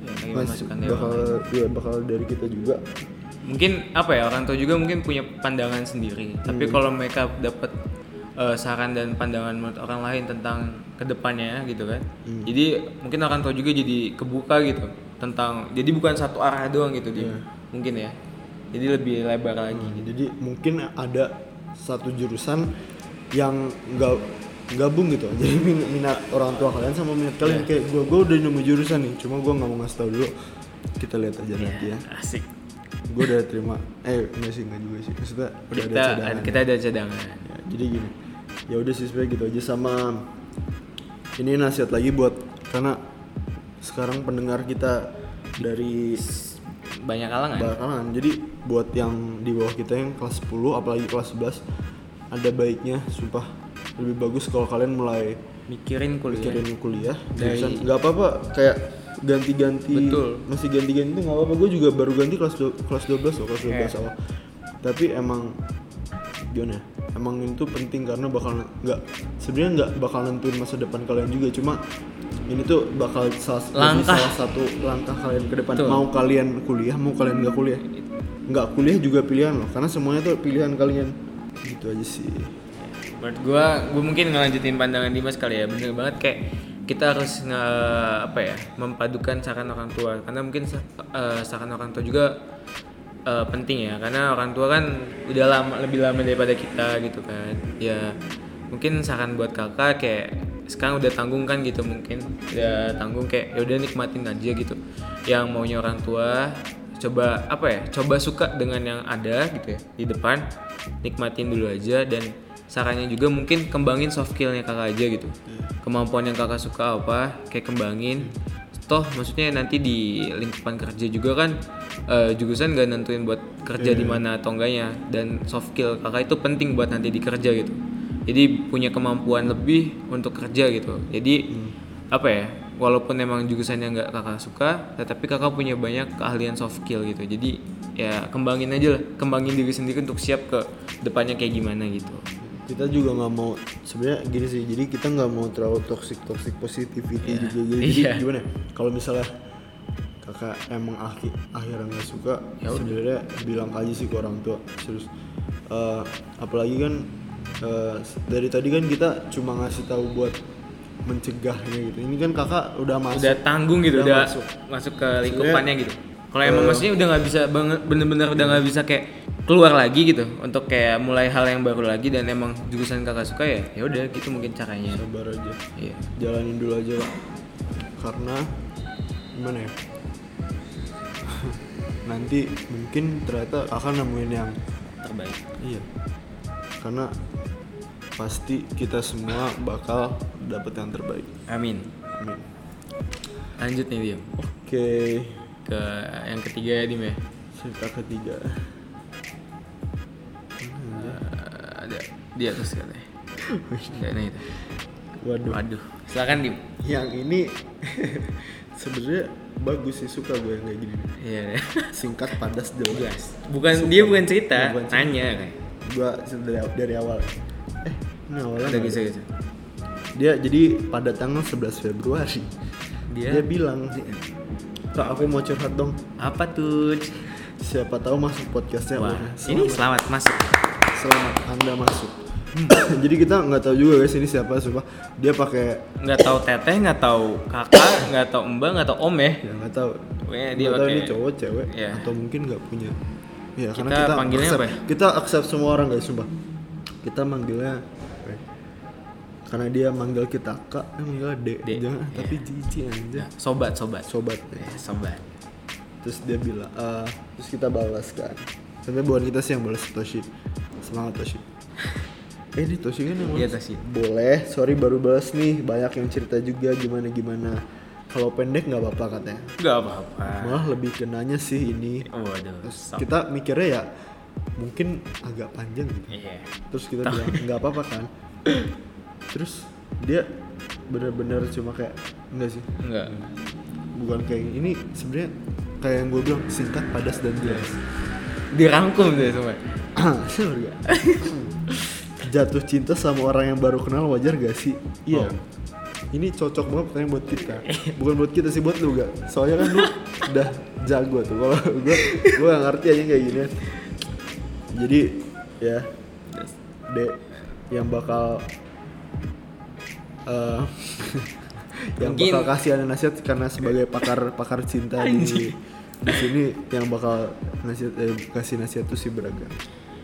Ya, dari bakal iya bakal dari kita juga. Mungkin apa ya orang tua juga mungkin punya pandangan sendiri. Tapi kalau mereka dapat eh, saran dan pandangan menurut orang lain tentang ke depannya gitu kan. Jadi mungkin orang tua juga jadi kebuka gitu tentang jadi bukan satu arah doang gitu dia mungkin ya. Jadi lebih lebar lagi. Gitu. jadi mungkin ada satu jurusan yang nggak gabung gitu. Jadi min- minat orang tua kalian sama minat kalian. Kayak gue gue udah nemu jurusan nih cuma gue nggak mau ngasih tau dulu. Kita lihat aja nanti ya. asik. Gue udah terima. Eh enggak sih enggak juga sih. Maksudnya udah kita ada cadangan kita ada cadangan. Ya, jadi gini. Ya udah sih sebenarnya gitu aja sama ini nasihat lagi buat karena sekarang pendengar kita dari banyak kalangan? bakalan jadi buat yang di bawah kita yang kelas 10 apalagi kelas 11 ada baiknya sumpah lebih bagus kalau kalian mulai mikirin kuliah. mikirin kuliah. Dari- nggak apa-apa kayak ganti-ganti Betul. masih ganti-ganti itu nggak apa-apa. Gue juga baru ganti kelas du- kelas 12 loh kelas 12 Iya. awal. Tapi emang gimana ya, emang itu penting karena bakal nggak sebenarnya nggak bakal nentuin masa depan kalian juga. Cuma ini tuh bakal salah, Langkah. salah satu langkah kalian ke depan. Betul. mau kalian kuliah mau kalian nggak kuliah? Nggak kuliah juga pilihan loh karena semuanya tuh pilihan kalian. Gitu aja sih. Menurut gua gua mungkin ngelanjutin pandangan Dimas kali ya. Bener banget kayak kita harus nge apa ya mempadukan saran orang tua. Karena mungkin eh, saran orang tua juga eh, penting ya. Karena orang tua kan udah lama lebih lama daripada kita gitu kan. Ya mungkin saran buat kakak kayak sekarang udah tanggung kan gitu mungkin. Udah tanggung kayak ya udah nikmatin aja gitu. Yang maunya orang tua coba apa ya coba suka dengan yang ada gitu ya di depan nikmatin dulu aja. Dan sarannya juga mungkin kembangin soft skillnya kakak aja gitu. Kemampuan yang kakak suka apa kayak kembangin. Toh maksudnya nanti di lingkupan kerja juga kan eh, jurusan gak nentuin buat kerja di mana atau enggaknya. Dan soft skill kakak itu penting buat nanti di kerja gitu jadi punya kemampuan lebih untuk kerja gitu jadi apa ya walaupun emang jurusannya nggak kakak suka tetapi kakak punya banyak keahlian soft skill gitu jadi ya kembangin aja lah kembangin diri sendiri untuk siap ke depannya kayak gimana gitu kita juga nggak mau sebenarnya gini sih jadi kita nggak mau terlalu toxic toxic positivity juga gitu. jadi Iya. gimana ya? kalau misalnya kakak emang akhir akhirnya nggak suka Ya sebenarnya bilang aja sih ke orang tua serius Eh, apalagi kan eh, dari tadi kan kita cuma ngasih tahu buat mencegahnya gitu. Ini kan kakak udah masuk. Udah tanggung gitu Udah udah masuk. masuk, ke lingkupannya gitu. Kalau emang maksudnya udah nggak bisa banget bener-bener udah nggak bisa kayak keluar lagi gitu untuk kayak mulai hal yang baru lagi dan emang jurusan kakak suka ya ya udah gitu mungkin caranya. Sabar aja. Iya. Jalanin dulu aja. Lah karena gimana ya? Nanti mungkin ternyata akan nemuin yang terbaik. Iya karena pasti kita semua bakal dapet yang terbaik. Amin. Amin. Lanjut nih dia oke. Ke yang ketiga ya Dim ya? Cerita ketiga. Eh, ada di atas katanya. Kayaknya itu waduh. Waduh. Silakan Dim. Yang ini sebenarnya bagus sih suka gue yang kayak gini. Iya deh. singkat padas jelas. Bukan dia bukan cerita Bukan cerita. tanya kayak gue dari, dari awal. Eh ini awalnya ada. gitu dia jadi pada tanggal 11 Februari. Dia, dia bilang kak aku mau curhat dong. Apa tuh? Siapa tahu masuk podcastnya. Wah Wah, ini selamat, selamat masuk. Selamat anda masuk. Jadi kita nggak tahu juga guys ini siapa sumpah. Dia pakai nggak tahu teteh nggak tahu kakak nggak tahu mbak nggak tahu om ya? Ya nggak tahu. Pokoknya dia nggak tahu pakai- ini cowok cewek Iya. atau mungkin nggak punya Kita, karena kita panggilnya accept, apa ya? Kita accept semua orang guys, sumpah. Kita manggilnya ya? karena dia manggil kita kak, eh manggilnya dek, Dek, jangan, iya. tapi cici aja, Sobat, sobat. sobat. ya. Sobat. Terus dia bilang, eh, terus kita balas kan. Tapi bukan kita sih yang balas Toshi. Semangat Toshi. Eh ini Toshi kan yang Iya, balas? Toshi. Boleh, sorry baru balas nih. Banyak yang cerita juga gimana gimana. Kalau pendek nggak apa-apa katanya. Gak apa-apa. Malah lebih kenanya sih ini. Waduh. Terus so- kita mikirnya ya mungkin agak panjang gitu. Iya. Terus kita bilang nggak apa-apa kan. Terus dia bener-bener cuma kayak enggak sih Enggak. bukan kayak ini sebenarnya kayak yang gue bilang singkat padas dan jelas Dirangkum deh semua. Jatuh cinta sama orang yang baru kenal wajar gak sih iya Oh. Ini cocok banget pertanyaan buat kita bukan buat kita sih buat lu gak soalnya kan lu udah jago tuh kalau gue gue gak ngerti aja kayak gini jadi ya dek yang bakal eh yang Mungkin- bakal kasih ada nasihat karena sebagai pakar pakar cinta di di sini yang bakal nasihat eh, kasih nasihat tuh si beragam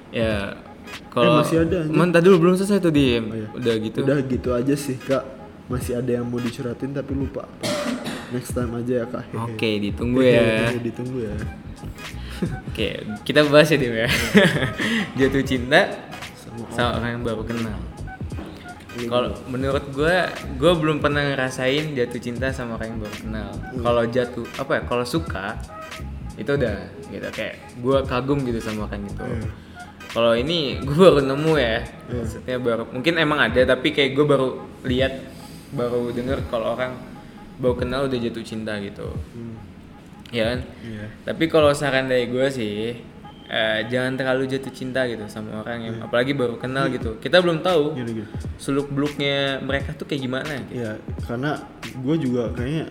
Ya kalau Eh, masih ada, anjing. Man, tadi dulu belum selesai tuh diem. Oh, iya. Udah gitu. Udah gitu aja sih kak. Masih ada yang mau dicuratin tapi lupa. Next time aja ya kak. Oke, ditunggu Hehe, ya. Tunggu, ditunggu ya. Oke, kita bahas ya Dim ya. Jatuh cinta Sama sama orang yang baru kenal. Kalau menurut gue, gue belum pernah ngerasain jatuh cinta sama orang yang baru kenal. Kalau jatuh, apa ya? Kalau suka, itu udah gitu kayak gue kagum gitu sama orang itu. Iya. Kalau ini gue baru nemu ya, Iya. maksudnya baru mungkin emang ada tapi kayak gue baru lihat, baru denger kalau orang baru kenal udah jatuh cinta gitu, Hmm. ya kan? Iya. Tapi kalau saran dari gue sih, eh, jangan terlalu jatuh cinta gitu sama orang yang apalagi baru kenal gitu. Kita belum tahu Gini gini. seluk beluknya mereka tuh kayak gimana. Gitu. Ya karena gue juga kayaknya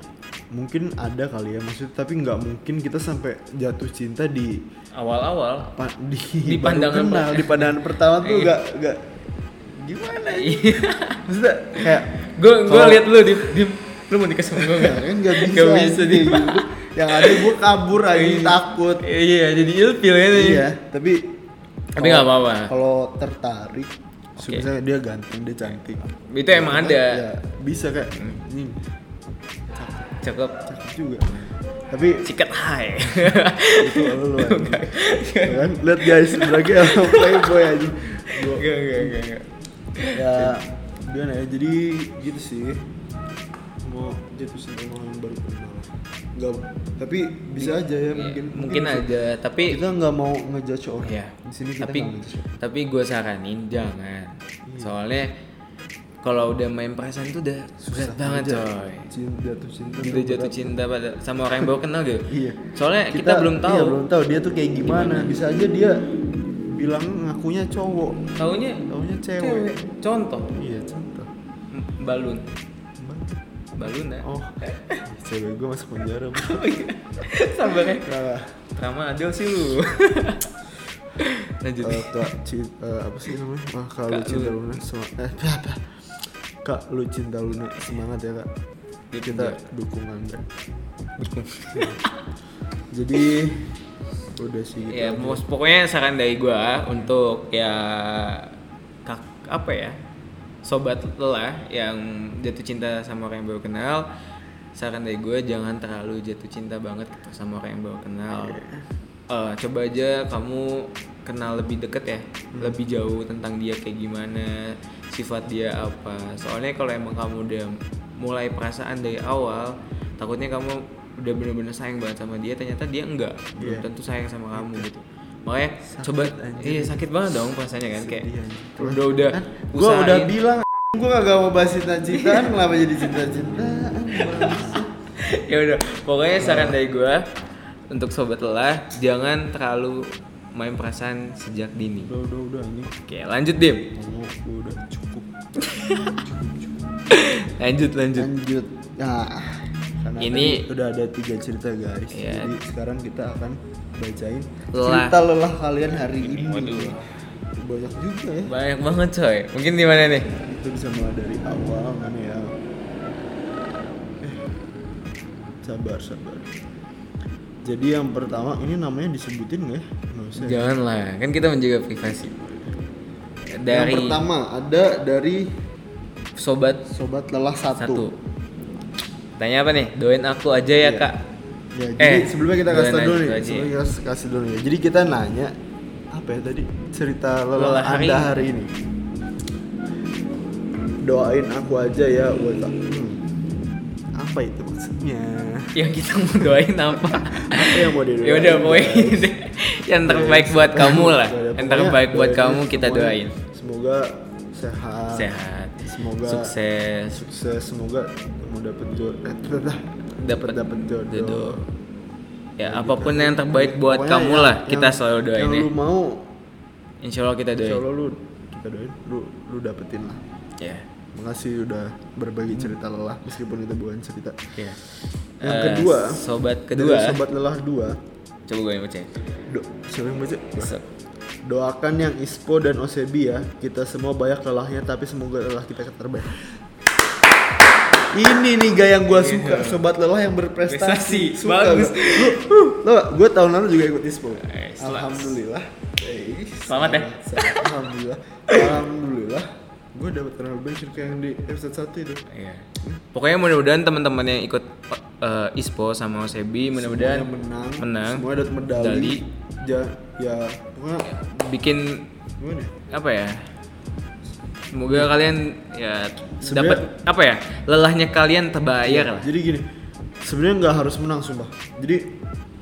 mungkin ada kali ya maksudnya tapi nggak mungkin kita sampai jatuh cinta di Awal-awal, pa- di, Di pandangan kenal, per- di pandangan pertama tuh Iya. nggak nggak gimana ya? Iya. maksudnya kayak gue gue liat lu di, di lu mau nikah sama gue nggak? kan nggak bisa, Nggak bisa di. gitu. yang ada gue kabur aja takut Iya, jadi ilfil ya nih. iya tapi Tapi nggak apa-apa. kalau tertarik Oke. misalnya dia ganteng dia cantik Itu emang ada. ya bisa kayak ini Cakep. cakep juga tapi Sikat hai. itu lu kan lihat guys lagi sama playboy aja Gua- enggak, enggak, enggak. Ya gimana ya jadi gitu sih mau jatuh sama orang yang baru kenal nggak tapi bisa aja ya mungkin Iya, Mungkin bisa. aja, tapi kita nggak mau ngejudge orang Iya. di sini kita tapi tapi gue saranin jangan. Iya. Soalnya kalau udah main perasaan itu udah berat banget aja. coy. cinta jatuh cinta Udah tuh jatuh cinta pada sama orang yang baru kenal gitu. iya Soalnya kita, belum tahu. iya, belum tahu dia tuh kayak gimana. bisa aja dia bilang ngakunya cowok Taunya taunya cewek, cewek. Contoh iya contoh M- balun. Balun ya. oh cewek gue masuk penjara Oh iya. Sabar ya. nah, Rama adil sih lu. Lanjut. eh, kak ci- eh, apa sih namanya Wah, kak, lu Kak cinta Lu. Luna semangat eh apa kak lu cinta Luna semangat ya kak Dia kita penjara. dukung anda Dukung. jadi udah sih gitu ya aja. pokoknya saran dari gua untuk ya kak apa ya sobat lelah yang jatuh cinta sama orang yang baru kenal saran dari gue jangan terlalu jatuh cinta banget gitu sama orang yang baru kenal. Eh, coba aja kamu kenal lebih deket ya lebih jauh tentang dia kayak gimana sifat dia apa. Soalnya kalau emang kamu udah mulai perasaan dari awal takutnya kamu udah bener-bener sayang banget sama dia ternyata dia enggak. Belum Iya. tentu sayang sama kamu gitu. Makanya Sakit, coba anjir. iya sakit banget dong perasaannya kan kayak anjir. udah udah kan gue udah bilang gue gak mau bahas cinta-cintaan kenapa jadi cinta-cintaan? Bangsa. ya udah pokoknya saran dari gue untuk sobat lelah jangan terlalu main perasaan sejak dini. Udah udah udah ini oke lanjut dim. Gue udah cukup. Lanjut lanjut. Lanjut. Nah karena Ini- tadi udah ada tiga cerita guys Iya. jadi sekarang kita akan bacain Lelah. cerita lelah kalian hari ini Waduh. banyak juga ya banyak banget coy mungkin di mana nih kita bisa mulai dari awal kan ya eh, sabar sabar Jadi yang pertama ini namanya disebutin nggak ya? Usah. Jangan lah, kan kita menjaga privasi. Yang Dari pertama ada dari sobat sobat lelah satu. satu. Tanya apa nih? Doain aku aja ya, Iya. Kak. Ya, jadi Eh, sebelumnya kita kasih tau dulu nih, sebelumnya kita kasih- dulu nih. Jadi kita nanya apa ya tadi cerita lelah, anda ini. hari ini. Doain aku aja ya buat hmm. Apa itu maksudnya? Yang kita mau doain apa? Apa yang mau didoain? ya udah pokoknya yang terbaik buat kamu lah. Ya Yang terbaik buat kamu kita semuanya. doain. Semoga sehat. Sehat. Semoga sukses. sukses. Semoga kamu dapat jodoh. Eh, dapat Dapat jodoh. jodoh. Ya apa pun yang terbaik buat Pokoknya kamu yang- lah, kita selalu doain Yang ya. lu mau, Insya Allah kita insya doain. Allah lu kita doain, lu lu dapetin lah. Ya. Makasih udah berbagi cerita lelah meskipun itu bukan cerita. Ya. Yang Eh, kedua, sobat kedua. sobat lelah dua. Coba gue yang baca. Do, siapa yang baca? Doakan yang ISPO dan OSEBI ya. Kita semua banyak lelahnya tapi semoga lelah kita terbaik. Ini nih gaya yang gua suka, sobat lelah yang berprestasi. Iya. Prestasi, Suka bagus. Lu, lo, gua tahun lalu juga ikut ISPO. Eh, selamat. Alhamdulillah. Eh, Selamat ya. Alhamdulillah. Alhamdulillah. Gue kenal bensin kayak yang di episode 1 itu. Iya. Pokoknya mudah-mudahan teman-teman yang ikut eh, ISPO sama OSEBI mudah-mudahan Semuanya menang. menang. Semua dapat medali. Medali. Ja, ya, pokoknya bikin gimana ya? apa ya? Semoga kalian ya dapat apa ya? Lelahnya kalian terbayar lah. Jadi gini, sebenarnya nggak harus menang sumpah. Jadi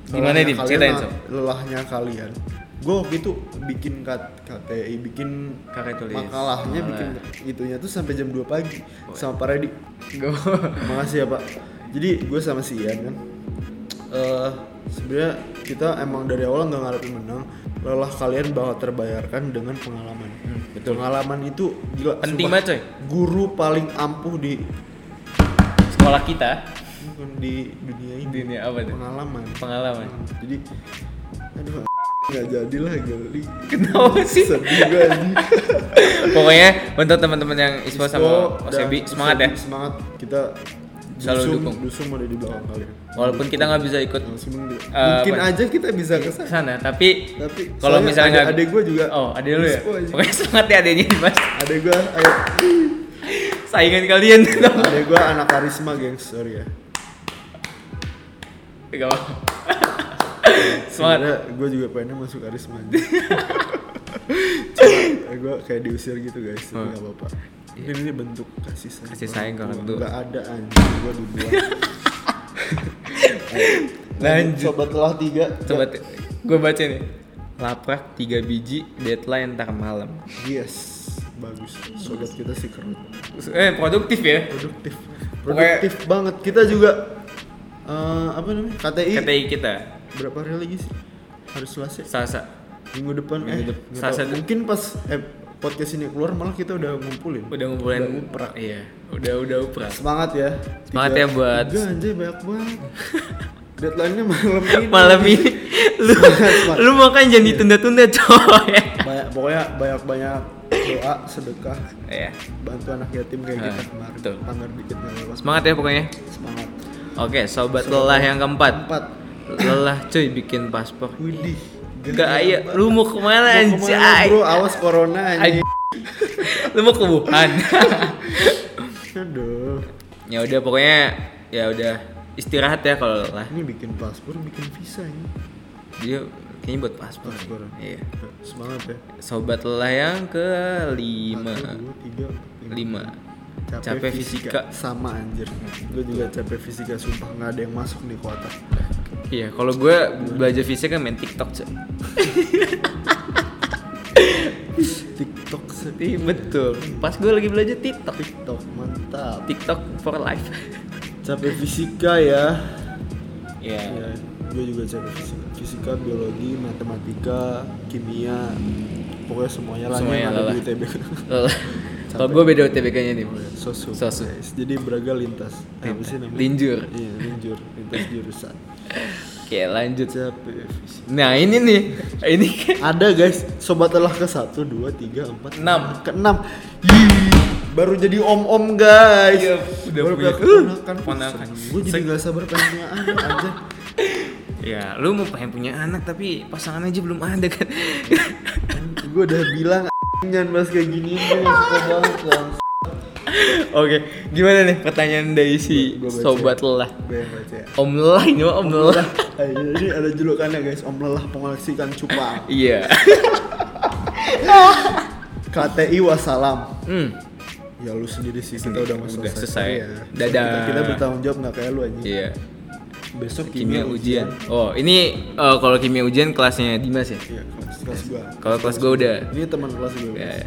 Gimana, kalian Ceritain, Sob. Lelahnya kalian. Gue waktu itu bikin K- KTI, bikin Karya tulis. makalahnya, Malah. bikin itunya tuh sampai jam 2 pagi sama Pak Redi. Makasih ya Pak. Jadi gue sama si Ian kan. eh sebenarnya kita emang dari awal nggak ngarepin menang. Lelah kalian bakal terbayarkan dengan pengalaman. Betul. Pengalaman itu gila. Penting banget, coy. Guru paling ampuh di Sekolah kita bukan di dunia ini. dunia apa tuh? Pengalaman. Pengalaman. Jadi aduh nggak jadilah geli. Kenapa sih? Sedih gue. Pokoknya untuk teman-teman yang ISPO sama Ispo OSEBI semangat ya. Semangat kita Selalu dusung, dukung. Dusung ada di belakang kalian. Walaupun kita nggak bisa ikut Eh, Mungkin apa- aja kita bisa ke sana. tapi Tapi kalau misalnya ada- gue juga. Oh, ada lu ya. Pokoknya semangat ya adanya Mas. Adek gue, ayo. Saingan kalian. Adek gue anak karisma, gengs. Sorry ya. Gak apa. Semangat. gue juga pengen masuk karisma. Cuma gue kayak diusir gitu guys, Oh. nggak apa-apa. Ini, ini bentuk kasih sayang. Kasih sayang ke orang tua. Gak ada anjing, gue dibuang. Lanjut. Sobat telah tiga. Coba gue baca nih. Laprak 3 biji, deadline ntar malam. Yes, bagus. Sobat kita sih keren. Eh, produktif ya. Produktif. Pokoknya- Produktif banget. Kita juga eh, apa namanya? KTI. KTI kita. Berapa hari lagi sih? Harus selesai. Salsa. Minggu depan Minggu eh dep- nggak Selasa mungkin pas eh, podcast ini keluar malah kita udah ngumpulin. Udah ngumpulin. Udah uprak. Iya, udah udah uprak. Semangat ya. Semangat ya buat- Tiga anjay banyak banget. Deadline-nya malam ini. Malam ini lu Semangat. lu makan jangan ditunda-tunda coy. Banyak pokoknya banyak-banyak doa, sedekah, Iya. bantu anak yatim kayak Ah, kita kemarin. betul. Pamer dikit apa-apa. Semangat ya pokoknya. Semangat. Oke, sobat lelah yang keempat. Empat. Lelah cuy bikin paspor. Widih. Gaya, lu mau ke mana Mau ke mana, anjay? bro? Awas corona anjing. Lu mau ke Wuhan. Aduh. ya udah pokoknya ya udah istirahat ya kalau lelah. Ini bikin paspor, bikin visa ini. Dia kayaknya buat paspor. Paspor. Iya. Semangat ya. Sobat lelah yang kelima. Satu, dua, tiga, empat, Lima. Capek fisika. sama anjir. Gue juga capek fisika sumpah nggak ada yang masuk nih kuota. Iya, kalau gue belajar fisika kan main TikTok cuy. TikTok sedih. betul. Pas gue lagi belajar TikTok. TikTok mantap. TikTok for life. Capek fisika ya. Iya. Ya, gue juga capek fisika. Fisika, biologi, matematika, kimia. Pokoknya semuanya lah Semuanya yang ada di UTB. Kalau gue beda UTBK-nya nih. Sosu. Sosu. guys. Jadi Braga lintas. Eh, apa sih namanya? Linjur. Iya, linjur. Lintas jurusan. Oke, lanjut. Fisika. Nah, ini nih. Ini Ada guys, sobat telah ke satu, dua, tiga, empat, Enam. ke enam. Yih, baru jadi om-om guys. Iya, udah baru punya punya keponakan. keponakan. Gue jadi gak sabar pengen punya anak aja. Ya, lu mau pengen punya anak tapi pasangan aja belum ada kan? gue udah bilang jangan bahas kayak gini gue suka banget. Oke, gimana nih pertanyaan dari si Gua sobat lelah? Om lelah ini mah om lelah. Eh, ini ada julukannya guys om lelah pengoleksi ikan cupang Iya. KTI wassalam Hmm. ya lu sendiri sih kita udah mau Udah selesai, selesai. Ya. Dadah. kita, kita bertanggung jawab nggak kayak lu aja Iya. Besok Kimia ujian. Oh, ini eh, kalau kimia ujian kelasnya Dimas ya? iya kelas, kelas gua Kalau kelas gue udah. ini teman kelas gue Ya, guys.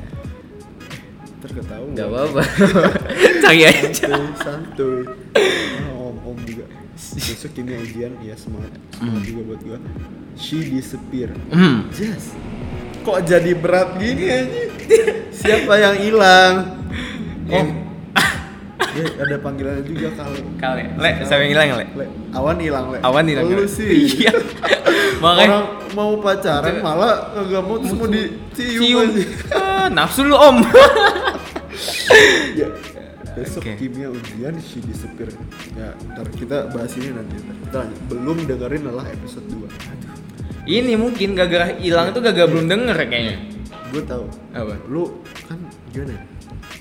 terketahuan Gak apa-apa. Cari aja. santuy santuy Oh, om om juga besok kimia ujian ya semangat semangat juga buat gua she disappear Hmm. Yes. Kok jadi berat gini aja? Siapa yang hilang? Om. Ya, ada panggilannya juga kali. Kali. Le, siapa yang hilang, Le? Le, awan hilang, Le. Awan hilang. Lu Le. sih. Iya. Makanya Orang mau pacaran malah nggak mau terus mau dicium cium. Ah, nafsu lu, Om. Ya. Besok Oke. kimia ujian she disappear. Ya, ntar kita bahas ini nanti. Ntar kita lanjut. Belum dengerin adalah episode 2. Ini mungkin gara-gara hilang itu gara-gara belum denger kayaknya. Gue tahu. Apa? Lu kan gimana ya?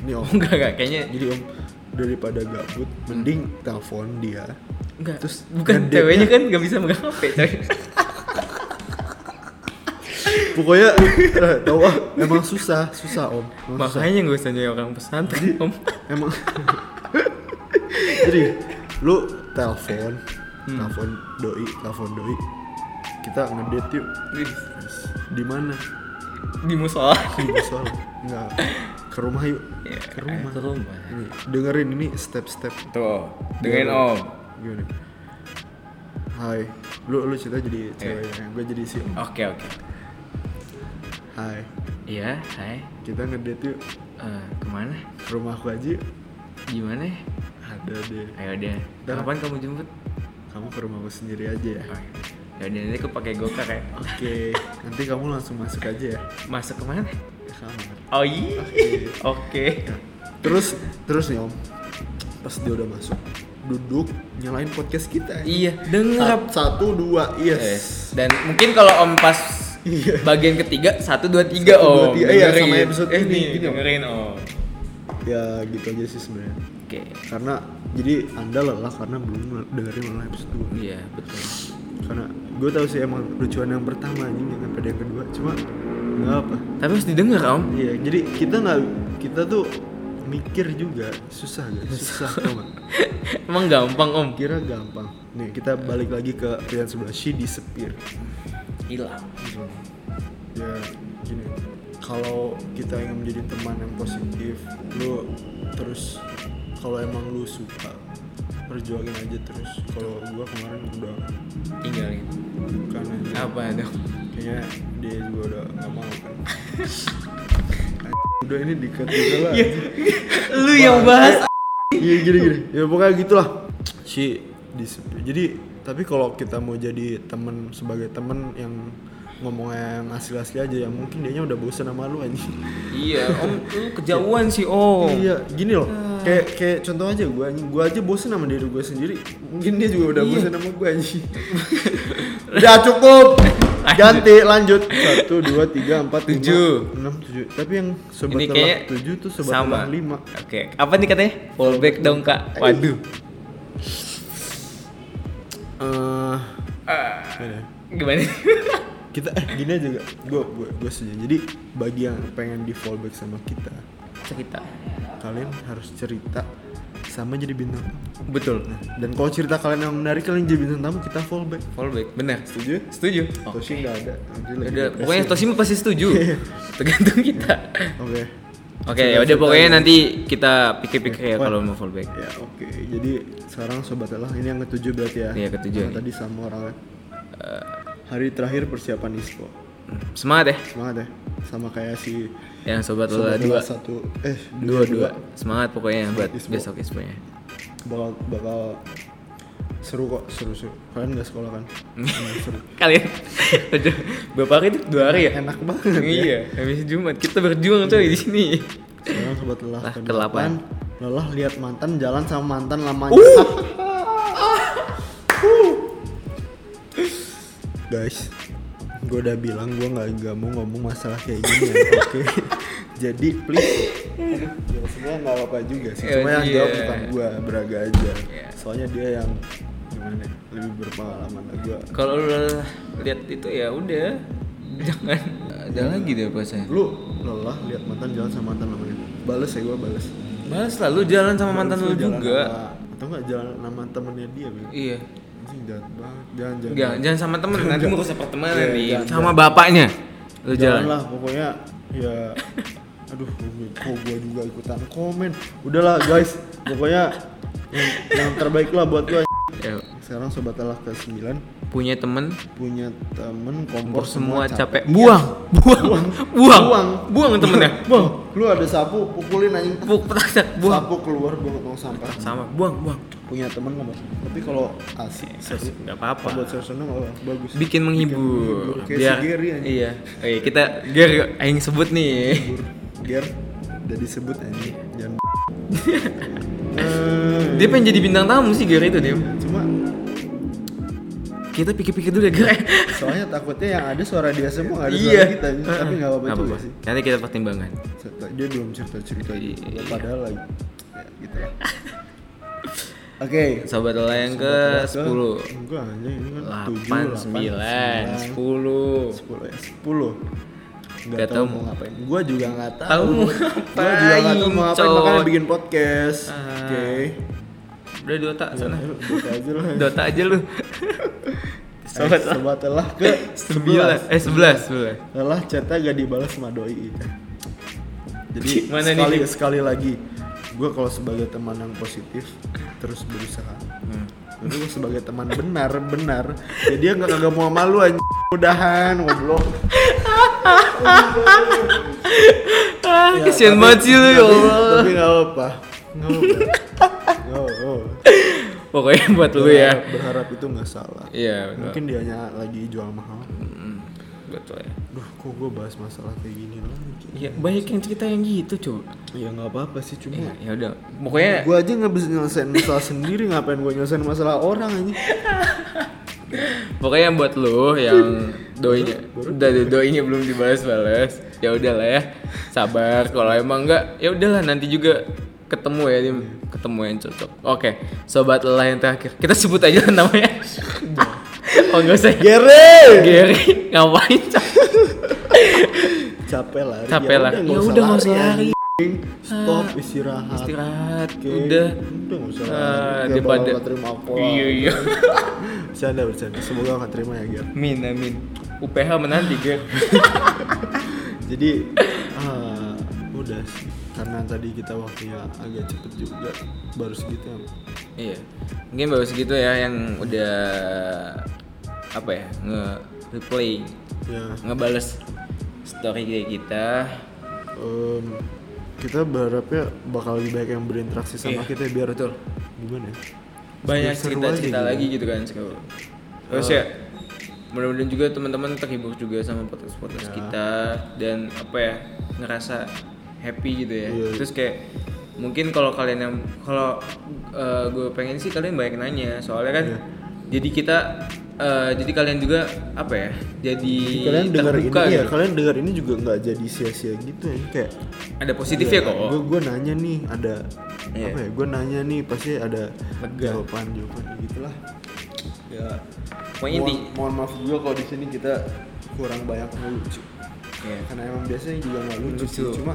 Ini om. Enggak, enggak. Kayaknya Jadi om daripada gabut, mending telepon dia. enggak. Terus bukan ceweknya kan nggak bisa megang HP, coy. Pokoknya eh, tahu ah, emang susah, susah om. Emang. Makanya gue usah nyari orang pesantren, Om. Emang. Jadi lu telepon, Hmm. telepon doi, telepon doi. Kita ngedate yuk. Di mana? Di musola. Di musola. Enggak. Ke rumah yuk. Ya, Ke rumah. Ke rumah. Ini, dengerin ini step-step. Tuh, dengerin Om. Gimana? Hai, lu lu cerita jadi Iya. cewek, gue jadi si om. Oke, oke. Hai, Iya, hai. kita ngedate yuk Eh, ke mana? ke rumah aku aja yuk. Gimana? Ada deh. Ayo deh. Kapan kamu jemput? Kamu ke rumahku sendiri aja ya. Oh, ya udah nanti aku pakai gokar ya. Oke, nanti kamu langsung masuk aja ya Masuk ke mana? ke kamar. Oh iya. Oke. Terus terus nih om, pas dia udah masuk, duduk nyalain podcast kita. Iya, denger. Sat- Satu dua Eh, yes. Dan mungkin kalau Om pas Iya. bagian ketiga satu dua tiga Satu, dua, Om. tiga. Iya, sama episode eh, ini, gini, Om. dengerin Om. Ya gitu aja sih sebenarnya. Oke. Karena jadi anda lelah karena belum dengerin malah episode 2 Iya betul. Karena gue tahu sih emang lucuan yang pertama anjing yang pada yang kedua cuma nggak apa. Tapi harus didengar Om. Iya, jadi kita nggak kita tuh mikir juga susah guys, susah nggak? Emang gampang Om. Kira gampang. Nih kita balik lagi ke pilihan sebelah she disappear. Hilang. Ya gini, kalau kita ingin menjadi teman yang positif, lu terus kalau emang lu suka perjuangin aja terus. Kalau gua kemarin udah Tinggalin. kan aja. Apa dong? Kayaknya dia juga udah nggak mau kan. udah ini dikat juga lah. Lu yang bahas. Iya gini gini. Ya pokoknya gitulah. Si disappear. Jadi tapi kalau kita mau jadi temen sebagai temen yang ngomongnya yang asli-asli aja ya mungkin dianya udah bosan sama lu anjing. iya Om. Lu kejauhan sih Om. Iya, gini loh. Kayak kayak contoh aja gue anjing, gue aja bosan sama diri gue sendiri. Mungkin dia juga udah Iya. bosan sama gue anjing. udah cukup. Ganti lanjut. Satu, dua, tiga, empat, Tujuh. enam, tujuh. Tapi yang sobat Ini telah kayaknya tujuh tuh sobat sama. telah lima. Oke, apa nih katanya? Fallback dong kak. Waduh. Eh, Ah, gimana kita eh gini aja gak? Gue gue gue setuju. Jadi bagi yang pengen di fallback sama kita, Cerita. kalian harus cerita sama jadi bintang. Betul. Nah, dan kalau cerita kalian yang menarik kalian jadi bintang tamu kita fallback. Fallback, benar. Setuju? Setuju. Toshi nggak ada. Depresi. pokoknya Toshi pasti setuju. Tergantung kita. Oke. Oke, ya udah pokoknya nanti kita pikir-pikir ya kalau mau fallback. Ya oke. Jadi sekarang sobat lah ini yang ketujuh berarti ya. Iya, ketujuh. Karena tadi sama orang hari terakhir persiapan ISPO. Semangat ya, Semangat ya. Sama kayak si yang sobat lola dua satu eh dua dua. Semangat pokoknya buat Ispo. besok isponya. bakal bakal seru kok seru seru. Kalian nggak sekolah kan? Seru. Kalian, udah berapa hari itu? Dua hari ya? Enak banget. ya. Iya, habis Jumat kita berjuang coy di sini. Sekarang sobat lelah Lah, ke ke-delapan. Lelah lihat mantan jalan sama mantan lamanya. Uh! guys gue udah bilang gue nggak nggak mau ngomong masalah kayak gini ya oke jadi please Aduh, ya sebenarnya nggak apa-apa juga sih Ya, cuma yang iya. jawab bukan gue beraga aja Iya. soalnya dia yang gimana ya, lebih berpengalaman dari gue Kalau lu lihat itu ya udah jangan ada lagi deh pasnya. lu lelah lihat mantan jalan sama mantan namanya bales ya gue bales Balas lah lu jalan sama mantan lu Bales juga. sama- atau nggak jalan sama temennya dia Bang. Iya. Jangan jangan Jangan, jangan sama temen nanti merusak pertemanan Iya, nih. jangan, Sama bapaknya. Lu jalan jalan. lah pokoknya ya aduh kok gue juga ikutan komen. Udahlah guys pokoknya yang, yang terbaik lah buat gue Ya, sekarang sobat telah ke 9 punya temen punya temen kompor kompor semua capek. Iya. Buang, buang, buang, buang, Buang. buang temennya. Bang, lu ada sapu pukulin anjing petak, petak, buang. sapu keluar gue mau sampah Sama, buang, buang. punya temen nggak Bang? tapi kalau asik seru Nggak apa-apa. buat seru oh, bagus Bikin menghibur. menghibur. Kayak Biar si Gary anjing. iya. Oke, kita Gary aing sebut nih. Menghibur. biar udah disebut anjing jangan Eh, Dia pengen jadi bintang tamu sih Gary itu dia. cuma Kita pikir-pikir dulu ya Gary. soalnya takutnya yang ada suara dia semua ada Iya. suara kita anjing. tapi nggak apa-apa juga sih. Nanti kita pertimbangan. Dia belum cerita cerita Iya. ya, padahal lagi. Ya, gitu lah. Oke. Sobat Lola yang ke 10 enggak aja ini kan 8, 9, 10 sepuluh. Ya sepuluh. Nggak Nggak tahu mau ngapain. Gua juga nggak tahu gua juga nggak tahu mau ngapain makanya bikin podcast. Ah. oke Udah Dota sana. Ya, Dota aja Dota aja lu. Sobat. sobat telah ke 9 Eh 11 11 lelah chatnya gak dibalas sama doi. Jadi Mana nih, sekali Dim? sekali lagi gue kalau sebagai teman yang positif terus berusaha. Hmm. Lalu gue sebagai teman benar benar ya dia nggak kagak mau malu aja udahan ngobrol Ya, kesian tapi- banget sih lu ya Allah. tapi nggak apa apa Nggak apa. Pokoknya buat lu ya Berharap- itu nggak salah Iya betul mungkin dianya lagi jual mahal Hmm, Betul ya Duh, kok gue bahas masalah kayak gini lagi? Iya banyak yang cerita yang gitu coba Ya nggak apa-apa sih, cuma Ya ya udah Pokoknya gue aja nggak bisa nyelesain masalah sendiri, ngapain gue nyelesain masalah orang aja? Pokoknya buat lu yang doinya udah doinya belum dibalas-balas, ya udahlah ya. Sabar. Kalau emang enggak, ya udahlah nanti juga ketemu ya, Dim. ketemu yang cocok. Oke, sobat lelah yang terakhir. Kita sebut aja namanya. oh enggak usah. Gere! Gary, ngapain? Capek lah. Capek lah. Ya udah nggak usah lari. Stop istirahat. Istirahat, Oke. udah. Udah nggak usah Ah, daripada- bakal terima apa? Iya iya. Bercanda bercanda. Semoga akan terima ya Ger. Amin amin. UPH menanti, Ger. Jadi ah, udah sih. Karena tadi kita waktunya agak cepet juga, baru segitu ya. Iya. Mungkin baru segitu ya yang udah apa ya nge replay Ya, ngebales story kayak kita. em, kita berharapnya bakal lebih banyak yang berinteraksi sama Iya, kita biar betul. gimana ya? Banyak cerita-cerita aja lagi gitu. gitu kan sekarang. Terus ya mudah-mudahan juga teman-teman terhibur juga sama podcast-podcast kita dan apa ya ngerasa happy gitu ya. Iya. Terus kayak mungkin kalau kalian yang kalau gue pengen sih kalian banyak nanya soalnya kan Iya. jadi kita eh, jadi kalian juga apa ya jadi kalian dengar ini terbuka ya gitu. kalian dengar ini juga nggak jadi sia-sia gitu ya kayak ada positifnya kok gue gue nanya nih ada Iya. apa ya gue nanya nih pasti ada Lega. jawaban jawaban gitulah ya Pokoknya mohon, mohon maaf juga kalau di sini kita kurang banyak ngelucu Iya. karena emang biasanya juga nggak lucu, sih Lucu. cuma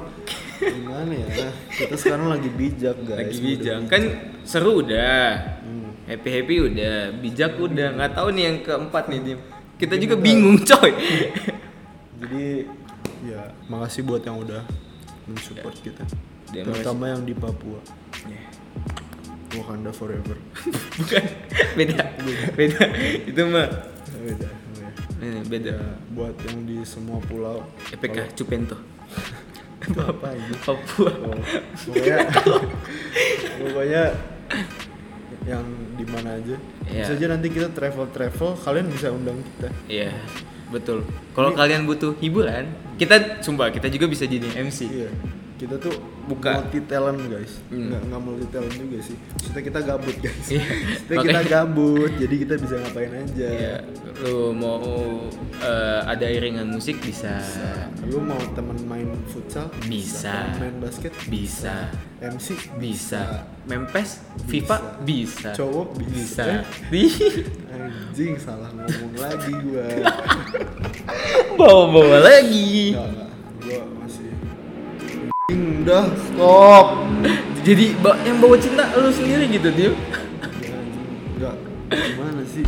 gimana ya? Kita sekarang lagi bijak guys lagi bijak. kan seru udah. Hmm. happy happy udah. Bijak udah. Nggak tahu nih yang keempat nih Dim. Kita juga bingung coy. Jadi ya makasih buat yang udah mensupport kita. Ya, terutama yang di Papua. Ya. Wakanda forever. Bukan. Beda. Beda. Itu mah beda beda. Ini beda. ya, buat yang di semua pulau. EPK Cupento itu apa ini? Papua. Oh, pokoknya pokoknya yang di mana aja. Iya. bisa aja nanti kita travel travel kalian bisa undang kita. Iya betul. Kalau kalian butuh hiburan kita sumpah kita juga bisa jadi MC iya kita tuh Buka. multi talent guys. Hmm. nggak nggak multi talent juga sih. Maksudnya kita gabut guys. Iya, maksudnya kita makanya- gabut jadi kita bisa ngapain aja. Ya lu mau eh, ada iringan musik bisa. Lu mau temen main futsal? Bisa. Temen main basket? Bisa. MC bisa. Mempes? FIFA bisa, cowok? Bisa, bisa. Anjing salah ngomong lagi gua. Lagi. Enggak, enggak. Gua masih Anjing, udah stop. jadi yang bawa cinta lu sendiri gitu dia. Enggak. Gimana sih?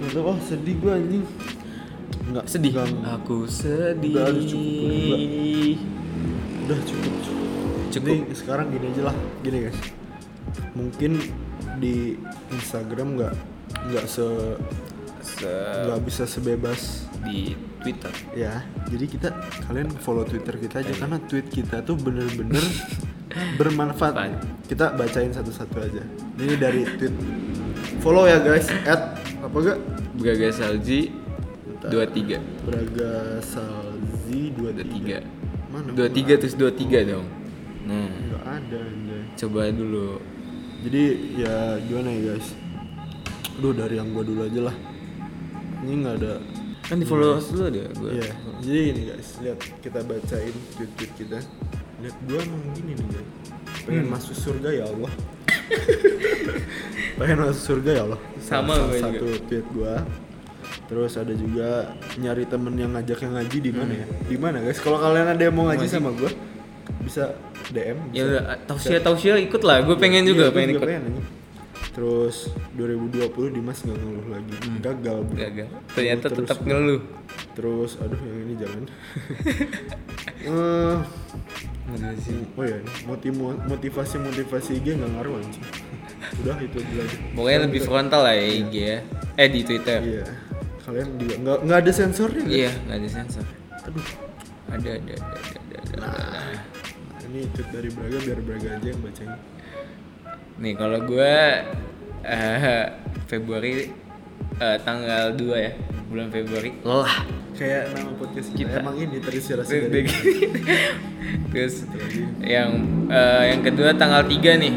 Tahu, oh sedih gua anjing. Enggak. sedih Enggak. aku sedih Udah, aduh, cukup, udah, Udah cukup, cukup. Cukup. Jadi sekarang gini aja lah, gini guys. Mungkin di Instagram nggak nggak se Se- nggak bisa sebebas di Twitter. Ya jadi kita kalian follow twitter kita aja karena tweet kita tuh bener-bener bermanfaat. Kita bacain satu-satu aja. Ini dari tweet. Follow ya guys. At apa gak? Braga Salji 23 Braga Salzi 23 23 mana 23 terus 23 dong. Nah. Nggak ada anjay. Coba dulu. Jadi ya gimana ya guys? Duh dari yang gua dulu aja lah. Ini nggak ada kan di follow dulu ada gue Iya, jadi ini guys, lihat kita bacain tweet-tweet kita. Lihat gua emang gini nih guys. Pengen Hmm. masuk surga ya Allah. Pengen masuk surga ya Allah. Sama Salah gua satu tweet gua. Terus ada juga nyari temen yang ngajak yang ngaji di mana ya? Di mana guys? Kalau kalian ada yang mau ngaji Ngaji. sama gua, bisa DM. ya bisa. udah tausia tausia ikut lah gue pengen Iya, juga gua pengen ikut pengen. Terus 2020 Dimas nggak ngeluh lagi, gagal. bro. Hmm. gagal ternyata Terus- tetap ngeluh Terus, aduh yang ini jangan. Eh, Oh ya, motivasi motivasi IG nggak ngaruh anjing. Udah itu aja lagi. pokoknya lebih frontal lah ya IG ya eh di Twitter Iya. Kalian juga nggak nggak ada sensornya. kan? iya nggak ada sensor Aduh. ada ada ada ada ada, ada, ada. Ini tweet dari Braga biar Braga aja yang bacain. Nih kalau gue eh Februari eh, tanggal 2 ya bulan Februari. Lelah. Kayak nama podcast kita, Kita. emang ini terinspirasi Terus, dari terus yang eh, yang kedua tanggal 3 nih.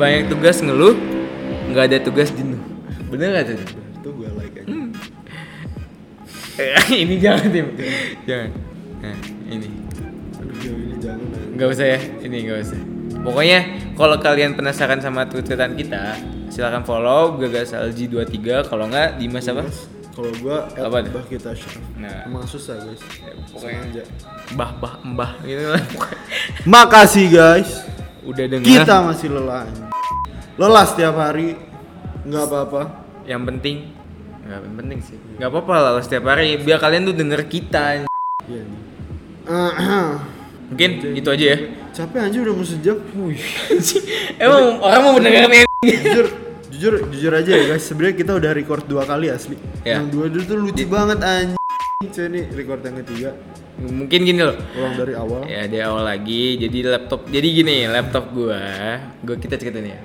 Banyak tugas ngeluh nggak ada tugas jenuh. Bener gak tuh itu gue like aja. Hmm. ini jangan tim. Jangan. Nah ini. Aduh ini jangan nggak usah ya ini nggak usah pokoknya kalau kalian penasaran sama twitteran kita silakan follow Gagas Salji 23 kalau nggak Dimas apa Kalau gue Apa bah kita. Nah. Emang susah guys. pokoknya Sengaja. mbah mbah mbah gitu lah Makasih guys. udah dengar Kita masih lelah. Lelah setiap hari. Nggak apa-apa. yang penting nggak penting sih nggak apa-apa lah setiap hari biar kalian tuh denger kita Iya nih. mungkin itu aja ya Capek anjir udah mau sejam. emang orang mau mendengarkan jujur, jujur, jujur aja ya guys. Sebenarnya kita udah record dua kali asli. Ya. Yang dua dulu tuh lucu banget anjing. Nih record yang ketiga. mungkin gini loh Ulang dari awal. ya di awal lagi jadi laptop jadi gini laptop gua gua kita ceritain ya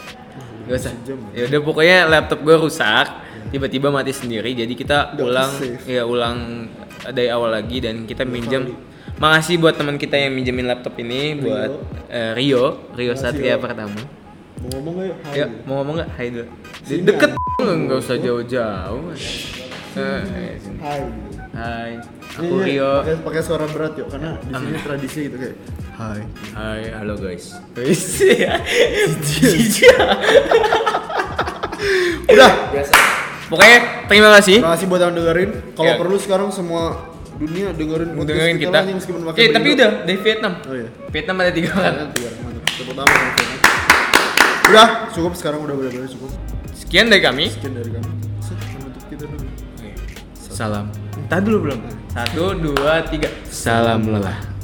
gak usah Sejam. ya udah pokoknya laptop gua rusak tiba-tiba mati sendiri jadi kita ulang ya ulang dari awal lagi dan kita minjem makasih buat teman kita yang minjemin laptop ini buat eh, Rio Rio Makasih, Satria Rio. pertama Mau ngomong yuk? Hai. ya mau ngomong nggak Hai dulu Sini, deket nggak usah jauh-jauh Eh. Hai. Hai Ini aku Rio Pakai, pakai suara berat yuk karena di sini tradisi gitu kayak Hai. Hai, halo guys. Udah. Pokoknya terima kasih Terima kasih buat yang dengerin. Kalau Ya. perlu sekarang semua dunia dengerin podcast dengerin kita. lah nih, meskipun pakai Oke, tapi udah dari Vietnam. Oh iya. Vietnam ada tiga orang. Kalian tiga orang, mantap. Tepuk tangan sama Vietnam. Udah, cukup sekarang udah benar-benar cukup. Sekian dari kami. Sekian dari kami. Set, menutup kita dulu. Salam. Tadi dulu belum. Satu, dua, tiga. Salam lelah.